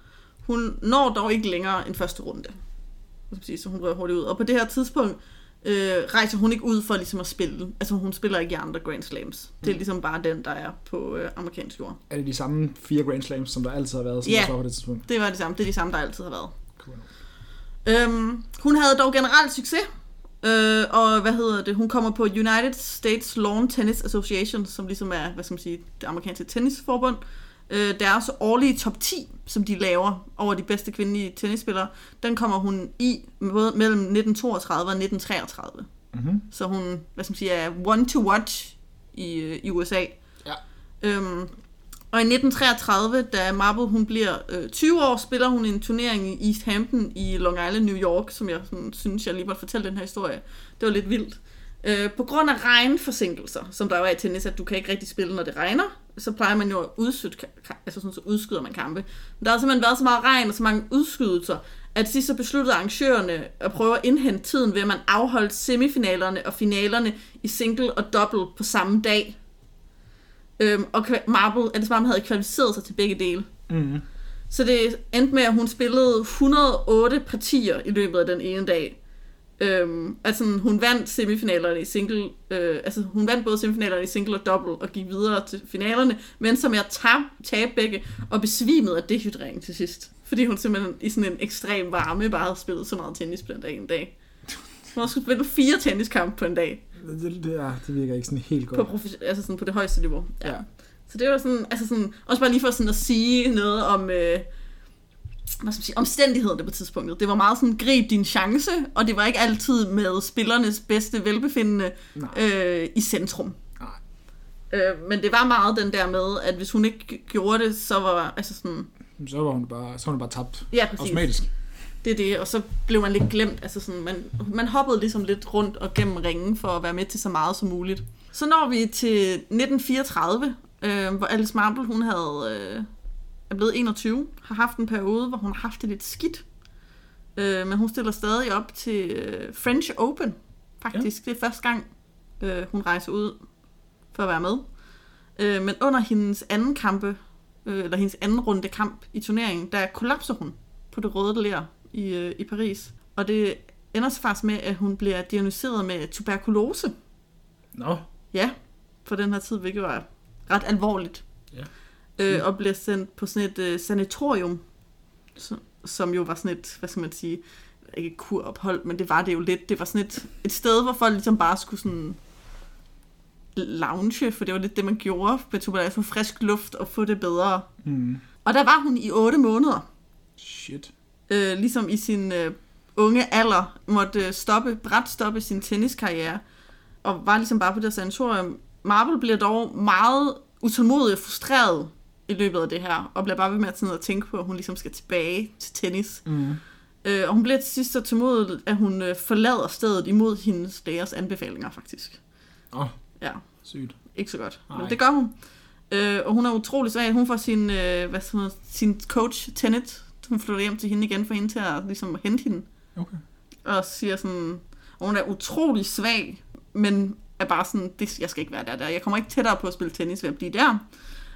Hun når dog ikke længere en første runde. Så hun rører hurtigt ud. Og på det her tidspunkt øh, rejser hun ikke ud for ligesom at spille. Altså hun spiller ikke i andre Grand Slams. Det er Mm. ligesom bare den, der er på øh, amerikansk jord. Er det de samme fire Grand Slams, som der altid har været, som Ja. var på det tidspunkt? Det var det samme. Det er de samme, der altid har været. Cool. Øhm, hun havde dog generelt succes, øh, og hvad hedder det, hun kommer på United States Lawn Tennis Association, som ligesom er, hvad skal man sige, det amerikanske tennisforbund. Øh, deres årlige top 10, som de laver over de bedste kvindelige tennisspillere, den kommer hun i både mellem 1932 og 1933. Mm-hmm. Så hun, hvad skal man sige, er one to watch i, øh, i USA. Ja. Øhm, og i 1933, da Marble hun bliver øh, 20 år, spiller hun en turnering i East Hampton i Long Island, New York, som jeg sådan, synes, jeg lige måtte fortælle den her historie. Det var lidt vildt. Øh, på grund af regnforsinkelser, som der jo er i tennis, at du kan ikke rigtig spille, når det regner, så plejer man jo at udskyde, altså sådan, så udskyder man kampe. Men der har simpelthen været så meget regn og så mange udskydelser, at sidst så besluttede arrangørerne at prøve at indhente tiden ved, at man afholdt semifinalerne og finalerne i single og double på samme dag. Øhm, og Marble, Alice Marble havde kvalificeret sig til begge dele. Mm-hmm. Så det endte med, at hun spillede 108 partier i løbet af den ene dag. Øhm, altså hun vandt semifinalerne i single, øh, altså hun vandt både semifinalerne i single og double og gik videre til finalerne, men som jeg tab, tab begge og besvimede af dehydrering til sidst. Fordi hun simpelthen i sådan en ekstrem varme bare havde spillet så meget tennis på den dag en dag. Hun har skulle spille fire tenniskampe på en dag Det, det, er, det virker ikke sådan helt på, godt. profe- altså sådan på det højeste niveau. Ja. Ja. Så det var sådan, altså sådan, også bare lige for sådan at sige noget om, øh, hvad skal man sige, omstændighederne på tidspunktet. Det var meget sådan, grib din chance, og det var ikke altid med spillernes bedste velbefindende Nej. øh, i centrum. Nej. Øh, men det var meget den der med, at hvis hun ikke gjorde det, så var altså sådan, Så var hun bare, så var hun bare tabt. ja præcis, Automatisk. det er det, og så blev man lidt glemt, altså sådan, man, man hoppede ligesom lidt rundt og gennem ringen for at være med til så meget som muligt. Så når vi til 1934, øh, hvor Alice Marble, hun havde, øh, er blevet 21, har haft en periode, hvor hun har haft det lidt skidt. Øh, men hun stiller stadig op til øh, French Open, faktisk. Ja. Det er første gang, øh, hun rejser ud for at være med. Øh, men under hendes anden kampe, øh, eller hendes anden runde kamp i turneringen, der kollapser hun på det røde ler i, øh, i Paris. Og det ender så faktisk med, at hun bliver diagnosticeret med tuberkulose. Nå. Ja, på den her tid, hvilket var ret alvorligt. Ja. Øh, og bliver sendt på sådan et øh, sanatorium, som, som jo var sådan et, hvad skal man sige, ikke et kurophold, men det var det jo lidt. Det var sådan et, et sted, hvor folk ligesom bare skulle sådan lounge, for det var lidt det, man gjorde med tuberkulose, få frisk luft og få det bedre. Mm. Og der var hun i 8 måneder, Shit. øh, ligesom i sin øh, unge alder, måtte øh, stoppe, bræt stoppe sin tenniskarriere, og var ligesom bare på det sanatorium. Marble bliver dog meget utålmodig og frustreret i løbet af det her, og bliver bare ved med at, sådan at tænke på, at hun ligesom skal tilbage til tennis. Mm. Øh, og hun bliver til sidst så tålmodig, at hun øh, forlader stedet imod hendes lægers anbefalinger, faktisk. Åh, oh, Ja, sygt. ikke så godt. Nej. Men det gør hun. Øh, og hun er utrolig svag. Hun får sin, øh, hvad noget, sin coach, Tenet, hun flytter hjem til hende igen for hende til at ligesom, hente hende. Okay. Og siger sådan, og hun er utrolig svag, men er bare sådan, det, jeg skal ikke være der, der. Jeg kommer ikke tættere på at spille tennis ved at blive der.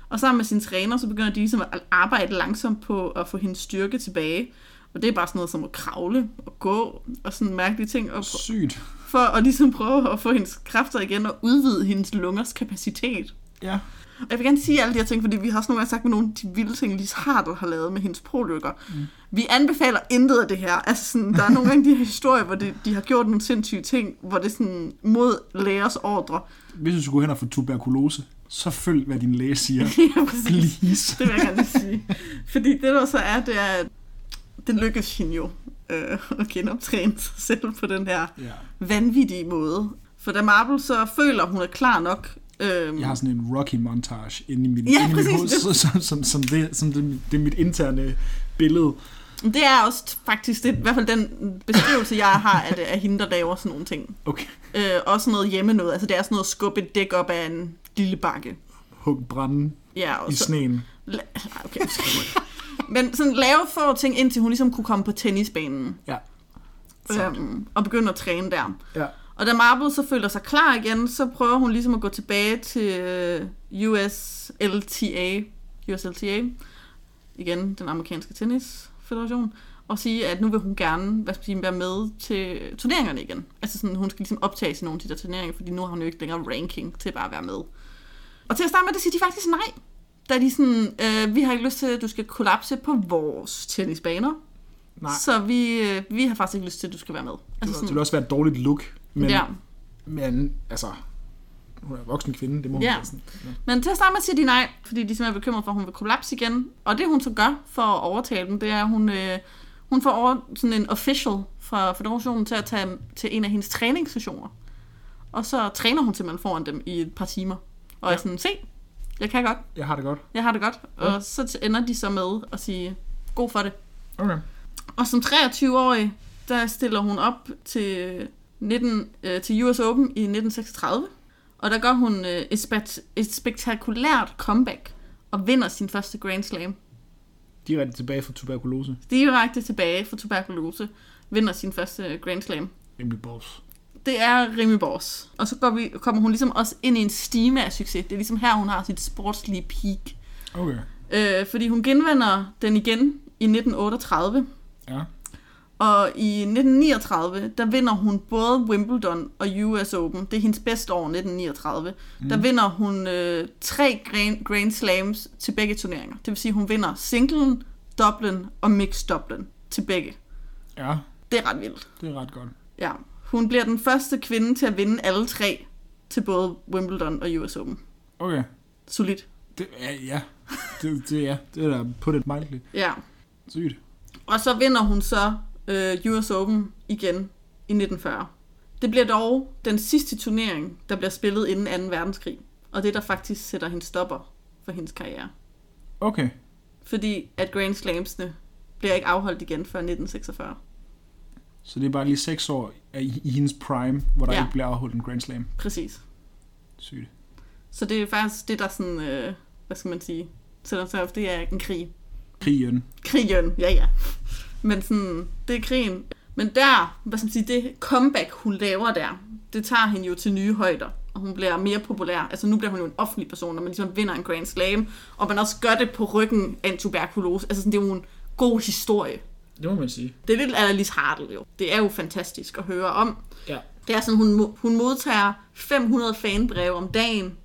Og sammen med sin træner, så begynder de ligesom at arbejde langsomt på at få hendes styrke tilbage. Og det er bare sådan noget som at kravle og gå og sådan mærkelige ting. Og Sygt. for at ligesom prøve at få hendes kræfter igen og udvide hendes lungers kapacitet. Ja. Og jeg vil gerne sige alle de her ting, fordi vi har også nogle gange sagt med nogle af de vilde ting, Lise Harder har lavet med hendes prolykker. Mm. Vi anbefaler intet af det her. Altså sådan, der er nogle gange de her historier, hvor det, de har gjort nogle sindssyge ting, hvor det er sådan mod lægers ordre. Hvis du skulle hen og få tuberkulose, så følg, hvad din læge siger. ja, præcis. Please. Det vil jeg gerne sige. Fordi det der så er, det er, at det lykkes hende jo øh, at genoptræne sig selv på den her Ja. vanvittige måde. For da Marble så føler, hun er klar nok. Øh, Jeg har sådan en Rocky montage inde i min, Ja, inde i præcis. hoved, som, som, som, som, det, som det, det er mit interne billede. Det er også faktisk det, i hvert fald den beskrivelse, jeg har af, det, af hende, der laver sådan nogle ting. Okay. Øh, også noget hjemme noget. Altså det er sådan noget at skubbe et dæk op af en lille bakke. Hug brænde Ja, og i så, sneen. la- okay. Men sådan lave få ting, indtil hun ligesom kunne komme på tennisbanen. Ja. Øhm, og begynde at træne der. Ja. Og da Marble så føler sig klar igen, så prøver hun ligesom at gå tilbage til øh, USLTA, USLTA, igen den amerikanske tennisfederation, og sige, at nu vil hun gerne hvad skal sige, være med til turneringerne igen. Altså sådan, hun skal ligesom optage sig nogle af de der turneringer, fordi nu har hun jo ikke længere ranking til bare at være med. Og til at starte med, det siger de faktisk nej. Da de sådan, øh, vi har ikke lyst til, at du skal kollapse på vores tennisbaner. Nej, Så vi, øh, vi har faktisk ikke lyst til, at du skal være med. Altså det vil også være et dårligt look. Men, ja. men altså, hun er en voksen kvinde, det må hun Ja. sådan. Ja. Men til at starte med siger de nej, fordi de simpelthen er bekymret for, at hun vil kollapse igen. Og det hun så gør for at overtale dem, det er, at hun, øh, hun får over sådan en official fra federationen til at tage til en af hendes træningssessioner. Og så træner hun simpelthen foran dem i et par timer. Og ja. er sådan, se, jeg kan godt, Jeg har det godt. jeg har det godt. Ja. Og så ender de så med at sige, god for det. Okay. Og som 23-årig, der stiller hun op til, 19, øh, til US Open i 1936. Og der gør hun øh, et, spekt- et spektakulært comeback og vinder sin første Grand Slam. Direkte tilbage fra tuberkulose. Direkte tilbage fra tuberkulose, vinder sin første Grand Slam. Nemlig boss. Det er Remy Bors. Og så går vi, kommer hun ligesom også ind i en stime af succes. Det er ligesom her, hun har sit sportslige peak. Okay. Øh, fordi hun genvinder den igen i 1938. Ja. Og i 1939, der vinder hun både Wimbledon og US Open. Det er hendes bedste år, 1939. Mm. Der vinder hun øh, tre Grand, Grand Slams til begge turneringer. Det vil sige, hun vinder singlen, doublen og mixed doublen til begge. Ja, Det er ret vildt. det er ret godt. Ja. Hun bliver den første kvinde til at vinde alle tre til både Wimbledon og US Open. Okay. Solidt. Det, ja, ja. Det, det, ja. det er da put it mildly. Ja. Sygt. Og så vinder hun så øh, US Open igen i 1940. Det bliver dog den sidste turnering, der bliver spillet inden 2. verdenskrig. Og det, der faktisk sætter hende stopper for hendes karriere. Okay. Fordi at Grand Slamsene bliver ikke afholdt igen før 1946. Så det er bare lige seks år i, i hendes prime, hvor der ja. ikke bliver afholdt en Grand Slam. Præcis. Sygt. Så det er faktisk det, der sådan, øh, hvad skal man sige, sætter sig op. Det er en krig. Krigen. Krigen, ja ja. Men sådan, det er krigen. Men der, hvad skal man sige, det comeback, hun laver der, det tager hende jo til nye højder. Og hun bliver mere populær. Altså nu bliver hun jo en offentlig person, når man ligesom vinder en Grand Slam. Og man også gør det på ryggen af en tuberkulose. Altså sådan, det er jo en god historie. Det må man sige. Det er lidt Alice Hartle jo. Det er jo fantastisk at høre om. Ja. Det er sådan, hun, hun modtager 500 fanbreve om dagen.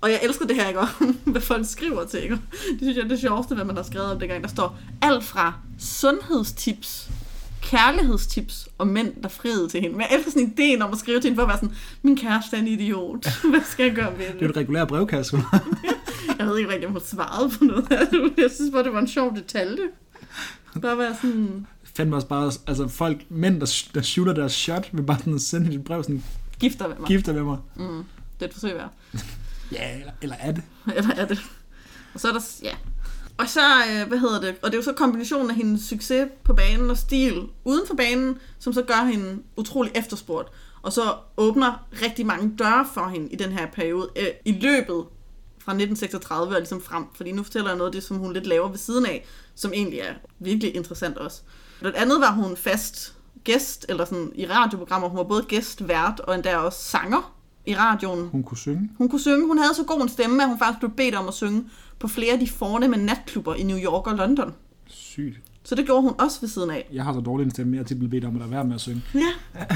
Og jeg elsker det her, ikke? Og hvad folk skriver til, ikke? Det synes jeg er det sjoveste, hvad man har skrevet om det gang. Der står alt fra sundhedstips, kærlighedstips og mænd, der friede til hende. Men jeg elsker sådan ideen om at skrive til hende for at være sådan, min kæreste er en idiot. Hvad skal jeg gøre ved Det er jo det? et regulært brevkasse. Jeg ved ikke rigtig, om hun svarede på noget af det. Jeg synes bare, det var en sjov detalje. Bare være sådan, Fandme også bare, altså folk, mænd, der, der shooter deres shot, vil bare sådan sende et brev, sådan, gifter med mig. gifter med mig. Mm, det er et forsøg værd. Ja, eller, eller er det? Eller er det? Og så er der, ja. Og så, øh, hvad hedder det, og det er jo så kombinationen af hendes succes på banen og stil uden for banen, som så gør hende utrolig efterspurgt. Og så åbner rigtig mange døre for hende i den her periode, øh, i løbet fra 1936 og ligesom frem. Fordi nu fortæller jeg noget af det, som hun lidt laver ved siden af, som egentlig er virkelig interessant også. Blandt andet var hun fast gæst, eller sådan i radioprogrammer. Hun var både gæst, vært og endda også sanger i radioen. Hun kunne synge. Hun kunne synge. Hun havde så god en stemme, at hun faktisk blev bedt om at synge på flere af de fornemme natklubber i New York og London. Sygt. Så det gjorde hun også ved siden af. Jeg har så dårlig en stemme, jeg er blevet bedt om at lade være med at synge. Ja.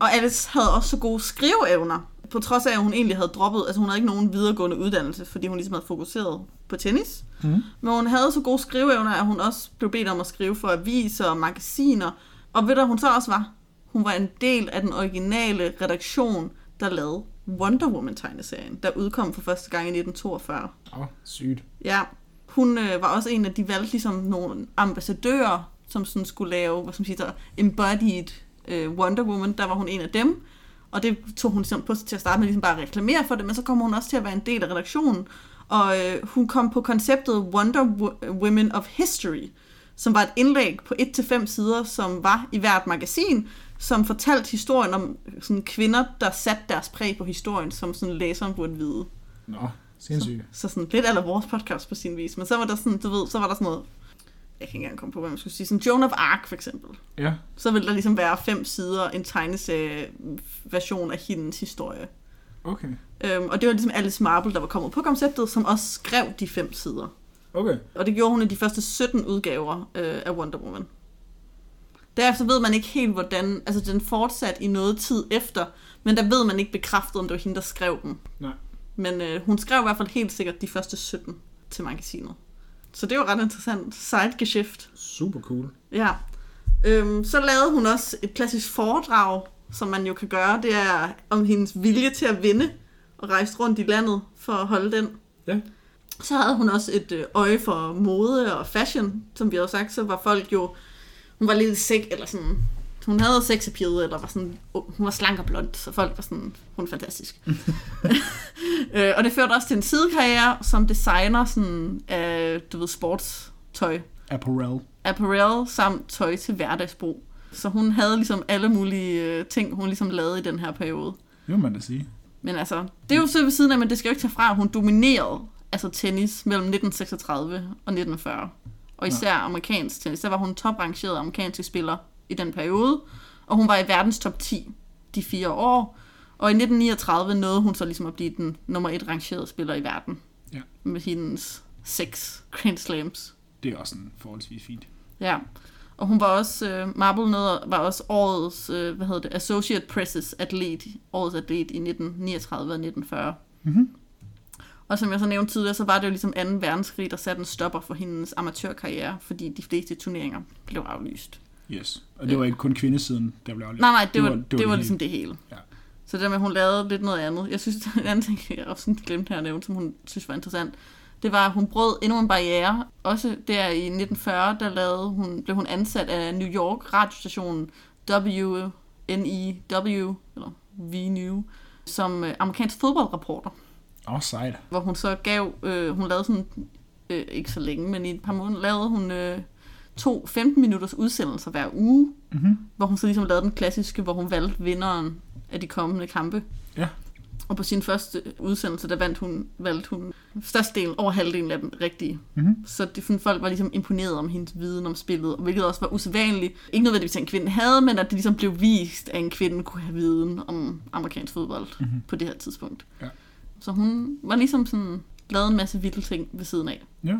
Og Alice havde også så gode skriveevner. På trods af, at hun egentlig havde droppet, altså hun havde ikke nogen videregående uddannelse, fordi hun ligesom havde fokuseret på tennis. Mm. Men hun havde så gode skriveevner, at hun også blev bedt om at skrive for aviser og magasiner. Og ved du, hun så også var? Hun var en del af den originale redaktion, der lavede Wonder Woman-tegneserien, der udkom for første gang i 1942. Åh, oh, sygt. Ja, hun øh, var også en af de valgte ligesom nogle ambassadører, som sådan skulle lave, hvad skal man sige, der embodied øh, Wonder Woman, der var hun en af dem. Og det tog hun ligesom på sig til at starte med ligesom bare at reklamere for det, men så kom hun også til at være en del af redaktionen. Og øh, hun kom på konceptet Wonder Wo- Women of History, som var et indlæg på 1-5 sider, som var i hvert magasin, som fortalte historien om sådan kvinder, der satte deres præg på historien, som sådan læseren burde vide. Nå, sindssygt. Så sådan lidt eller vores podcast på sin vis. Men så var der sådan, du ved, så var der sådan noget, jeg kan ikke engang komme på, hvad man skulle sige, sådan Joan of Arc for eksempel. Ja, Så ville der ligesom være fem sider, en tegneserie version af hendes historie. okay. Øhm, og det var ligesom Alice Marble, der var kommet på konceptet, som også skrev de fem sider. Okay. Og det gjorde hun i de første 17 udgaver øh, af Wonder Woman. Derefter ved man ikke helt, hvordan... Altså, den fortsatte i noget tid efter, men der ved man ikke bekræftet, om det var hende, der skrev dem. Nej. Men øh, hun skrev i hvert fald helt sikkert de første 17 til magasinet. Så det var ret interessant. Sidegeschæft. Super cool. Ja. Øhm, så lavede hun også et klassisk foredrag, som man jo kan gøre. Det er om hendes vilje til at vinde og rejse rundt i landet for at holde den. Ja. Så havde hun også et øh, øje for mode og fashion, som vi har sagt, så var folk jo, hun var lidt sæk, eller sådan, hun havde sex appeal, eller var sådan, hun var slank og blond, så folk var sådan, hun er fantastisk. øh, og det førte også til en sidekarriere som designer sådan, af, du ved, sportstøj Apparel. apparel samt tøj til hverdagsbrug. Så hun havde ligesom alle mulige øh, ting, hun ligesom lavede i den her periode. Det må man da sige. Men altså, det er jo så ved siden af, men det skal jo ikke tage fra, at hun dominerede altså tennis mellem 1936 og 1940. Og især amerikansk tennis. Der var hun toprangeret amerikanske spiller i den periode. Og hun var i verdens top 10 de fire år. Og i 1939 nåede hun så ligesom at blive den nummer et rangerede spiller i verden. Ja. Med hendes seks Grand Slams. Det er også sådan forholdsvis fint. Ja, og hun var også, øh, Marble nåede, var også årets, øh, hvad hedder det, Associate Presses atlet, årets atlet i 1939 og 1940. Mhm. Og som jeg så nævnte tidligere, så var det jo ligesom 2. verdenskrig, der satte en stopper for hendes amatørkarriere, fordi de fleste turneringer blev aflyst. Yes. Og det var ikke kun kvindesiden, der blev aflyst. Nej, nej, det, Det var, var- det det var, det ligesom det hele. Ja. Så det med, at hun lavede lidt noget andet. Jeg synes, en anden ting, jeg også glemte her at nævne, som hun synes var interessant, det var, at hun brød endnu en barriere. Også der i 1940, der lavede hun, blev hun ansat af New York radiostationen WNEW, eller VNew, som øh, amerikansk fodboldreporter. Åh, oh, sejt. Hvor hun så gav, øh, hun lavede sådan, øh, ikke så længe, men i et par måneder lavede hun øh, to 15-minutters udsendelser hver uge, Mm-hmm. hvor hun så ligesom lavede den klassiske, hvor hun valgte vinderen af de kommende kampe. Ja. Og på sin første udsendelse, der vandt hun, valgte hun størstedelen, over halvdelen af dem rigtige. Mm-hmm. Så det, folk var ligesom imponeret om hendes viden om spillet, hvilket også var usædvanligt. Ikke nødvendigvis, at en kvinde havde, men at det ligesom blev vist, at en kvinde kunne have viden om amerikansk fodbold Mhm. mm-hmm. på det her tidspunkt. Ja. Så hun var ligesom sådan, lavet en masse vilde ting ved siden af. Ja.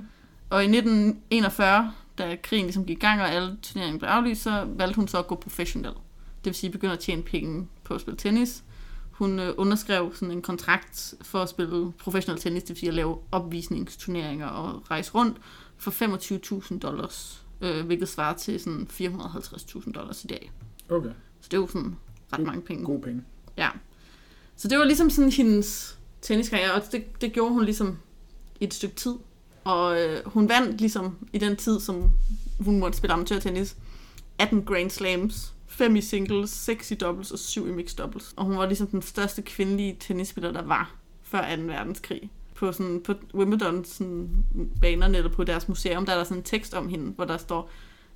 Og i 1941, da krigen ligesom gik i gang, og alle turneringen blev aflyst, så valgte hun så at gå professionel. Det vil sige, begynde at tjene penge på at spille tennis. Hun øh, underskrev sådan en kontrakt for at spille professionel tennis, det vil sige at lave opvisningsturneringer og rejse rundt for 25.000 dollars, øh, hvilket svarer til sådan 450.000 dollars i dag. Okay. Så det er jo sådan ret mange penge. Gode penge. Ja. Så det var ligesom sådan hendes tenniskarriere, og det, det gjorde hun ligesom i et stykke tid. Og øh, hun vandt ligesom i den tid, som hun måtte spille amatørtennis, 18 Grand Slams, 5 i singles, 6 i doubles og 7 i mixed doubles. Og hun var ligesom den største kvindelige tennisspiller, der var før 2. verdenskrig. På, sådan, på Wimbledon sådan, banerne eller på deres museum, der er der sådan en tekst om hende, hvor der står,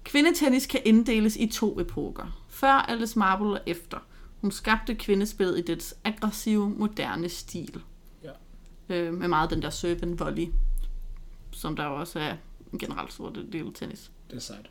Kvindetennis kan inddeles i to epoker. Før Alice Marble og efter. Hun skabte kvindespillet i dets aggressive, moderne stil. Øh, med meget den der serve volley, som der jo også er en generelt stor del tennis. Det er sejt.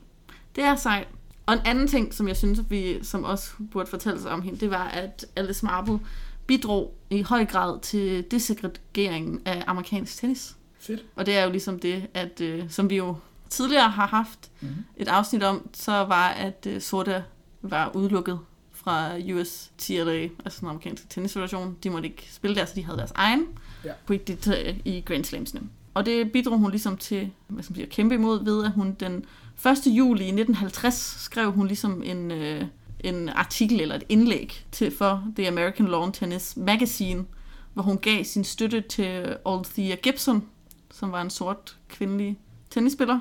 Det er sejt. Og en anden ting, som jeg synes, at vi som også burde fortælle sig om hende, det var, at Alice Marble bidrog i høj grad til desegregeringen af amerikansk tennis. Fedt. Og det er jo ligesom det, at øh, som vi jo tidligere har haft Mhm. et afsnit om, så var, at øh, sorte var udelukket fra USTLA, altså den amerikanske tennisfederation. De måtte ikke spille der, så de havde deres egen. Ja. Kunne ikke deltage i Grand Slamsene. Og det bidrog hun ligesom til hvad skal man sige, at kæmpe imod ved, at hun den 1. juli i 1950 skrev hun ligesom en, øh, en artikel eller et indlæg til for The American Lawn Tennis Magazine, hvor hun gav sin støtte til Althea Gibson, som var en sort kvindelig tennisspiller.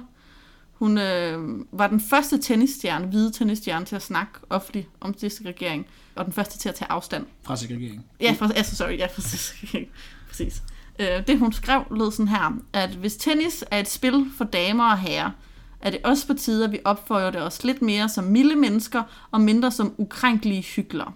Hun øh, var den første tennisstjerne, hvide tennisstjerne, til at snakke offentligt om desegregering, og den første til at tage afstand. Fra segregering. Ja, for, altså, sorry, ja, præcis. Præcis. Øh, det hun skrev lød sådan her, at hvis tennis er et spil for damer og herrer, er det også på tide, at vi opfører det os lidt mere som milde mennesker og mindre som ukrænkelige hyklere.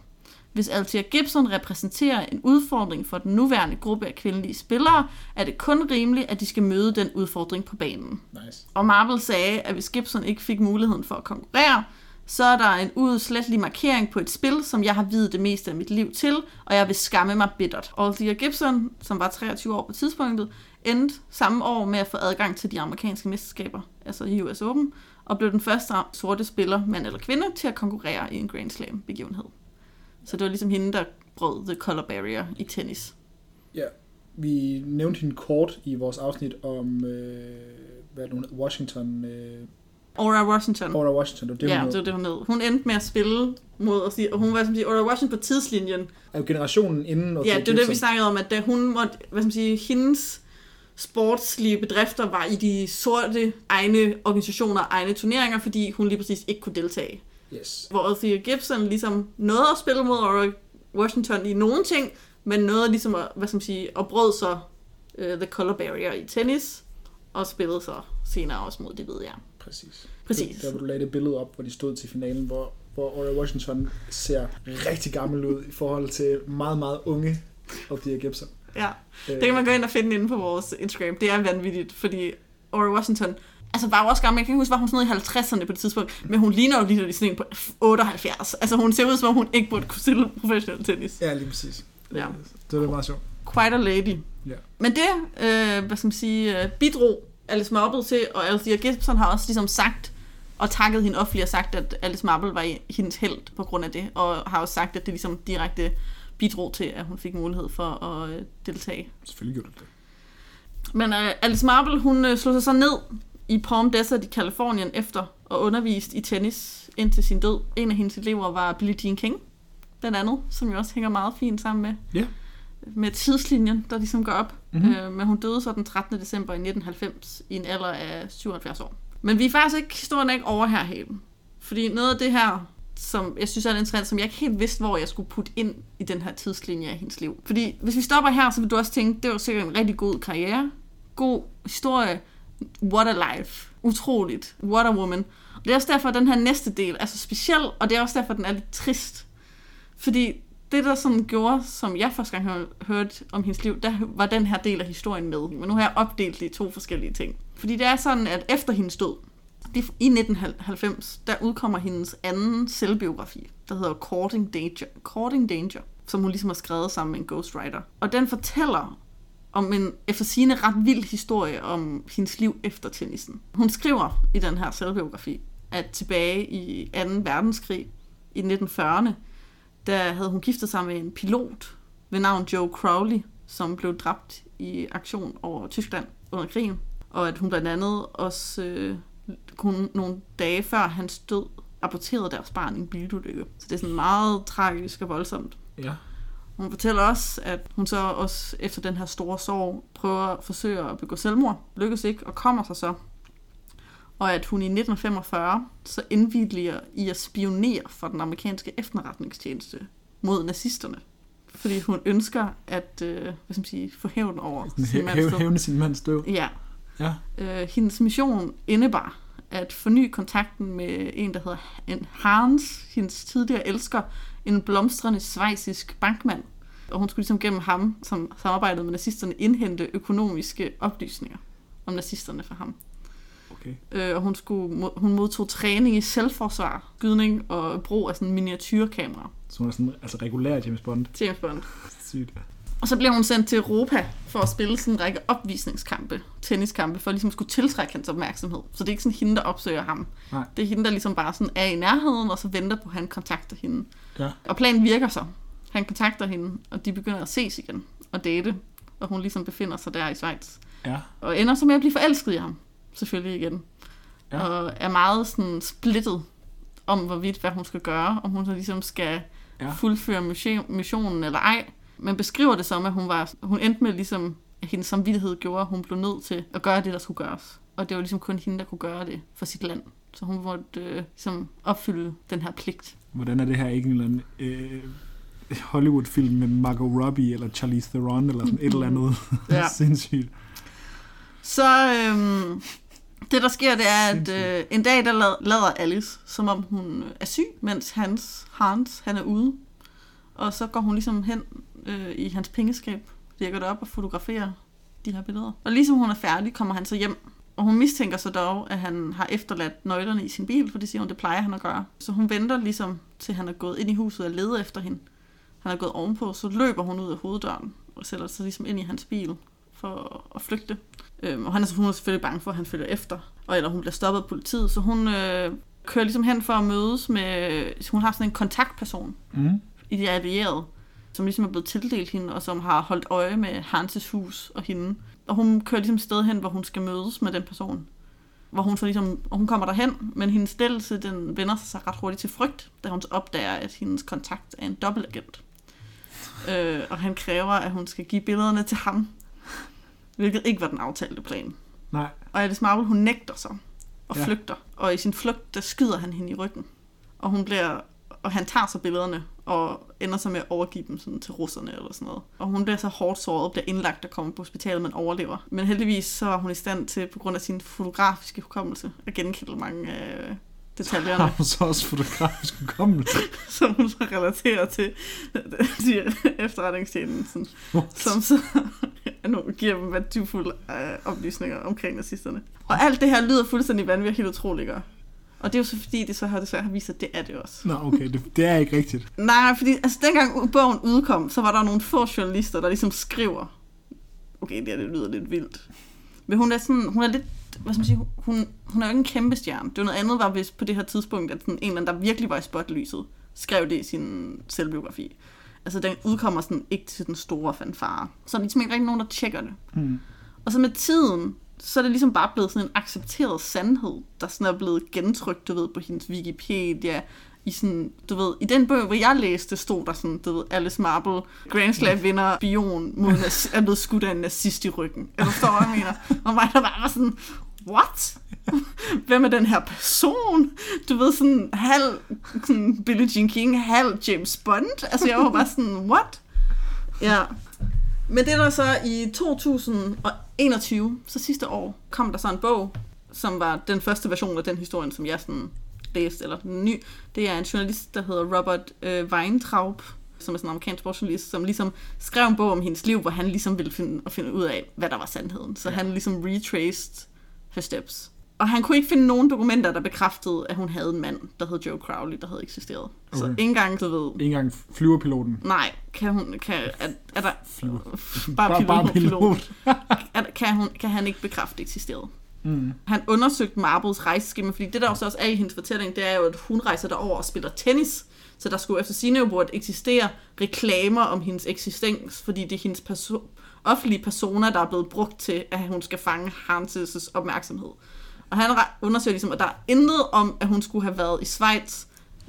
Hvis Althea Gibson repræsenterer en udfordring for den nuværende gruppe af kvindelige spillere, er det kun rimeligt, at de skal møde den udfordring på banen. Nice. Og Marble sagde, at hvis Gibson ikke fik muligheden for at konkurrere, så er der en uudslættelig markering på et spil, som jeg har videt det meste af mit liv til, og jeg vil skamme mig bittert. Althea Gibson, som var 23 år på tidspunktet, endte samme år med at få adgang til de amerikanske mesterskaber, altså US Open, og blev den første sorte spiller, mand eller kvinde, til at konkurrere i en Grand Slam begivenhed. Så det var ligesom hende, der brød the color barrier i tennis. Ja, vi nævnte hende kort i vores afsnit om, øh, hvad er det. Washington, øh, Aura Washington. Aura Washington, det var det, ja, hun det var det, hun hed. Hun endte med at spille mod, og, sige, og hun var som sige, Aura Washington på tidslinjen. Er jo generationen inden. Ja, det var det, vi snakkede om, at da hun måtte, hvad skal man sige, hendes sportslige bedrifter var i de sorte egne organisationer, egne turneringer, fordi hun lige præcis ikke kunne deltage. Yes. Hvor Althea Gibson ligesom nåede at spille mod Aura Washington i nogle ting, men nåede ligesom at, hvad skal man sige, at brød så uh, the color barrier i tennis, og spillede så senere også mod det ved jeg. Præcis. Præcis. Der, hvor du lagde det billede op, hvor de stod til finalen, hvor, hvor Aura Washington ser rigtig gammel ud i forhold til meget, meget unge Althea Gibson. Ja. Øh, Det kan man gå ind og finde inde på vores Instagram. Det er vanvittigt, fordi Aura Washington, altså var jo også gammel, jeg kan ikke huske, var hun sådan noget i 50'erne på det tidspunkt, men hun ligner jo lige sådan en på 78. Altså hun ser ud som om hun ikke burde kunne stille professionel tennis. Ja, lige præcis. Ja. Det var meget sjovt. Quite a lady. Ja. Men det, øh, hvad skal man sige, øh, bidrog Alice Marble til, og Althea Gibson har også ligesom sagt, og takket hende offentligt og sagt, at Alice Marble var hendes held på grund af det, og har også sagt, at det ligesom direkte bidrog til, at hun fik mulighed for at øh, deltage Selvfølgelig gjorde det det. Men uh, Alice Marble, hun uh, slog sig så ned i Palm Desert i Kalifornien efter at undervist i tennis indtil sin død. En af hendes elever var Billie Jean King, den andet, som jo også hænger meget fint sammen med, Ja. Med tidslinjen, der ligesom går op. Mhm. Mm-hmm. Uh, men hun døde så den 13. december i 1990 i en alder af 77 år. Men vi er faktisk ikke, historien er ikke over her helt. Fordi noget af det her, som jeg synes er interessant, som jeg ikke helt vidste, hvor jeg skulle putte ind i den her tidslinje af hendes liv. Fordi hvis vi stopper her, så vil du også tænke, det var sikkert en rigtig god karriere, god historie, what a life, utroligt, what a woman. Og det er også derfor, at den her næste del er så speciel, og det er også derfor, at den er lidt trist. Fordi det, der sådan gjorde, som jeg første gang hørte om hendes liv, der var den her del af historien med. Men nu har jeg opdelt det i to forskellige ting. Fordi det er sådan, at efter hendes død, det, i 1990, der udkommer hendes anden selvbiografi, der hedder Courting Danger, Courting Danger, som hun ligesom har skrevet sammen med en ghostwriter. Og den fortæller om en efter sigende ret vild historie om hendes liv efter tennisen. Hun skriver i den her selvbiografi, at tilbage i 2. verdenskrig i 1940'erne, der havde hun giftet sig med en pilot ved navn Joe Crowley, som blev dræbt i aktion over Tyskland under krigen. Og at hun blandt andet også øh, kun nogle dage før hans død rapporterede deres barn i en bilulykke. Så det er sådan meget tragisk og voldsomt. Ja. Hun fortæller også, at hun så også efter den her store sorg prøver at forsøge at begå selvmord. Lykkes ikke og kommer sig så. Og at hun i 1945 så indvilliger i at spionere for den amerikanske efterretningstjeneste mod nazisterne. Fordi hun ønsker at øh, hvad skal man sige, få hævn over sin Hæ- mands hæv- død. Hævne sin mands død. Ja. Ja. Øh, hendes mission indebar at forny kontakten med en, der hedder en Hans, hendes tidligere elsker, en blomstrende svejsisk bankmand. Og hun skulle ligesom gennem ham, som samarbejdede med nazisterne, indhente økonomiske oplysninger om nazisterne for ham. Okay. Øh, og hun, skulle, hun modtog træning i selvforsvar, skydning og brug af sådan en miniatyrkamera. Så hun er sådan, altså regulær James Bond. James Bond. Sygt. Og så blev hun sendt til Europa for at spille sådan en række opvisningskampe, tenniskampe, for at ligesom skulle tiltrække hans opmærksomhed. Så det er ikke sådan hende, der opsøger ham. Nej. Det er hende, der ligesom bare sådan er i nærheden, og så venter på, at han kontakter hende. Ja. Og planen virker så. Han kontakter hende, og de begynder at ses igen og date. Og hun ligesom befinder sig der i Schweiz. Ja. Og ender så med at blive forelsket i ham, selvfølgelig igen. Ja. Og er meget sådan splittet om, hvorvidt hvad hun skal gøre. Om hun så ligesom skal Ja. fuldføre mission- missionen eller ej. Men beskriver det som, at hun, var, hun endte med ligesom, at hendes samvittighed gjorde, at hun blev nødt til at gøre det, der skulle gøres. Og det var ligesom kun hende, der kunne gøre det for sit land. Så hun måtte øh, ligesom opfylde den her pligt. Hvordan er det her ikke en eller anden øh, Hollywood-film med Margot Robbie eller Charlize Theron eller sådan et eller andet Ja. sindssygt? Så øhm, det, der sker, det er, at øh, en dag, der lad- lader Alice, som om hun er syg, mens hans, Hans, han er ude. Og så går hun ligesom hen øh, i hans pengeskab, virker det op og fotograferer de her billeder. Og ligesom hun er færdig, kommer han så hjem. Og hun mistænker så dog, at han har efterladt nøglerne i sin bil, for det siger hun, det plejer han at gøre. Så hun venter ligesom, til han er gået ind i huset og leder efter hende. Han er gået ovenpå, så løber hun ud af hoveddøren og sætter sig ligesom ind i hans bil for at flygte. Øhm, og han er, hun er selvfølgelig bange for, at han følger efter. Og eller hun bliver stoppet af politiet, så hun øh, kører ligesom hen for at mødes med... Hun har sådan en kontaktperson Mm. i de allierede, som ligesom er blevet tildelt hende, og som har holdt øje med Hanses hus og hende. Og hun kører ligesom sted hen, hvor hun skal mødes med den person. Hvor hun så ligesom, og hun kommer derhen, men hendes stillelse, den vender sig ret hurtigt til frygt, da hun så opdager, at hendes kontakt er en dobbeltagent. Øh, og han kræver, at hun skal give billederne til ham, hvilket ikke var den aftalte plan. Nej. Og Alice Marvel, hun nægter så og Ja. flygter. Og i sin flugt, der skyder han hende i ryggen. Og hun bliver og han tager så billederne og ender så med at overgive dem sådan til russerne eller sådan noget. Og hun bliver så hårdt såret, bliver indlagt og kommer på hospitalet, men overlever. Men heldigvis så er hun i stand til, på grund af sin fotografiske hukommelse, at genkende mange af Har detaljerne, hun så også fotografisk hukommelse? som hun så relaterer til de efterretningstjenesten, som så nu giver dem værdifulde øh, oplysninger omkring nazisterne. Og alt det her lyder fuldstændig vanvittigt helt utroligt? Og det er jo så fordi, det så har desværre vist, at det er det også. Nå, okay, det, det er ikke rigtigt. Nej, fordi altså, dengang bogen udkom, så var der nogle få journalister, der ligesom skriver, okay, det her det lyder lidt vildt. Men hun er sådan, hun er lidt, hvad skal man sige, hun, hun er jo ikke en kæmpe stjerne. Det var noget andet, var hvis på det her tidspunkt, at sådan en eller anden, der virkelig var i spotlyset, skrev det i sin selvbiografi. Altså, den udkommer sådan ikke til den store fanfare. Så er der ligesom ikke rigtig nogen, der tjekker det. Mm. Og så med tiden, så er det ligesom bare blevet sådan en accepteret sandhed, der sådan er blevet gentrykt, du ved, på hendes Wikipedia. I sådan, du ved, i den bog, hvor jeg læste, stod der sådan, du ved, Alice Marble, Grand Slam vinder Bion, mod er blevet skudt af en nazist i ryggen. Jeg forstår, hvad jeg mener. Og mig, der bare var sådan, what? Hvem er den her person? Du ved, sådan halv sådan Billie Jean King, halv James Bond. Altså, jeg var bare sådan, what? Ja. Men det er der så i 2021, så sidste år, kom der så en bog, som var den første version af den historie, som jeg sådan læste, eller den ny. Det er en journalist, der hedder Robert øh, Weintraub, som er sådan en amerikansk sportsjournalist, som ligesom skrev en bog om hendes liv, hvor han ligesom ville finde, finde ud af, hvad der var sandheden. Så Ja. han ligesom retraced steps. Og han kunne ikke finde nogen dokumenter, der bekræftede, at hun havde en mand, der hed Joe Crowley, der havde eksisteret. Okay. Så ikke engang, du ved, Ikke engang flyverpiloten. nej, kan hun, kan, er, er der, Flyver. bare, Bare- pilot, bare pilot. pilot. er, kan, hun, kan han ikke bekræfte eksisterede. Mm. Han undersøgte Marbles rejseskema, fordi det der også også er i hendes fortælling, det er jo, at hun rejser derover og spiller tennis. Så der skulle efter sine jo burde eksistere reklamer om hendes eksistens, fordi det er hendes perso- offentlige personer, der er blevet brugt til, at hun skal fange Hanses' opmærksomhed. Og han undersøger ligesom, at der er intet om, at hun skulle have været i Schweiz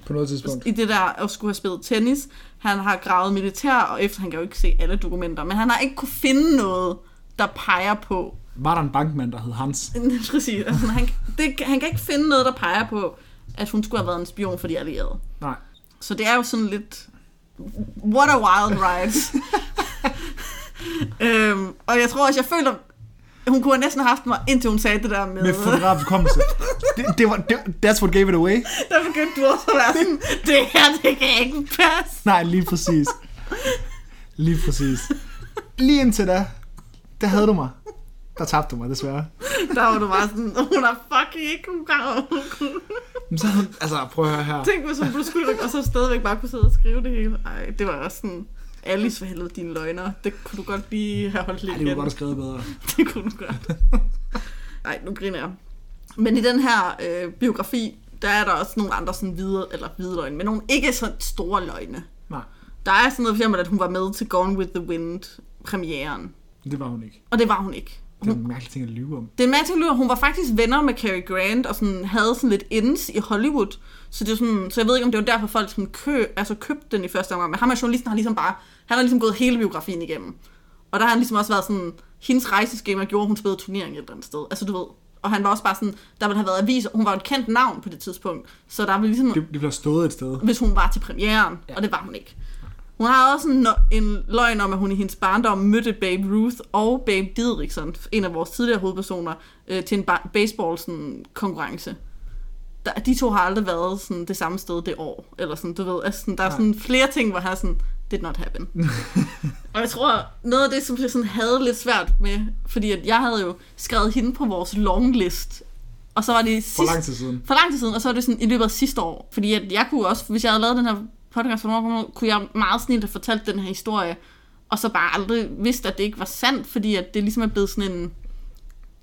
På noget tidspunkt. i det der at skulle have spillet tennis. Han har gravet militær, og efter han kan jo ikke se alle dokumenter, men han har ikke kunne finde noget, der peger på, Var der en bankmand, der hed Hans? Præcis. Altså, han, det, han kan ikke finde noget, der peger på, at hun skulle have været en spion for de allierede. Nej. Så det er jo sådan lidt... What a wild ride. øhm, og jeg tror også, jeg føler... Hun kunne have næsten have haft mig, indtil hun sagde det der med... Med fotografisk hukommelse. det, det var, det, that's what gave it away. der begyndte du også at være sådan, det her, det kan ikke passe. Nej, lige præcis. Lige præcis. Lige indtil da, der havde du mig. Der tabte du mig, desværre. Der var du bare sådan, hun er fucking ikke hun. Men så altså, prøv at høre her. Tænk, hvis hun blev skyldig, og så stadigvæk bare kunne sidde og skrive det hele. Ej, det var også sådan... Alice for helvede, dine løgner. Det kunne du godt lige have holdt lidt Ej, det kunne godt have skrevet bedre. Det kunne du godt. Nej, nu griner jeg. Men i den her øh, biografi, der er der også nogle andre sådan hvide, eller hvide løgne, men nogle ikke så store løgne. Nej, Der er sådan noget for eksempel, at hun var med til Gone with the Wind premieren. det var hun ikke. Og det var hun ikke. Det er en mærkelig ting at lyve om. Det er med til at hun var faktisk venner med Cary Grant, og sådan havde sådan lidt ends i Hollywood. Så, det er sådan, så jeg ved ikke, om det var derfor, folk sådan kø, altså købte den i første omgang. Men ham og journalisten har ligesom bare, han har ligesom gået hele biografien igennem. Og der har han ligesom også været sådan, hendes rejseskema gjorde, at hun spillede turnering et eller andet sted. Altså du ved. Og han var også bare sådan, der ville have været aviser. Hun var jo et kendt navn på det tidspunkt. Så der ville ligesom, Det, det bliver stået et sted. hvis hun var til premieren, ja. og det var hun ikke. Hun har også en, en løgn om, at hun i hendes barndom mødte Babe Ruth og Babe Didrikson, en af vores tidligere hovedpersoner, øh, til en ba- baseball sådan, konkurrence. Der, de to har aldrig været sådan, det samme sted det år. Eller sådan, du ved, altså, sådan, der er sådan flere ting, hvor han er sådan, did not happen. og jeg tror, noget af det, som jeg sådan havde lidt svært med, fordi at jeg havde jo skrevet hende på vores longlist, og så var det sidste, For lang tid siden. for lang tid siden, og så var det sådan i løbet af sidste år. Fordi at jeg kunne også, hvis jeg havde lavet den her podcast for nogle år, kunne jeg meget snilt have fortalt den her historie, og så bare aldrig vidst, at det ikke var sandt, fordi at det ligesom er blevet sådan en...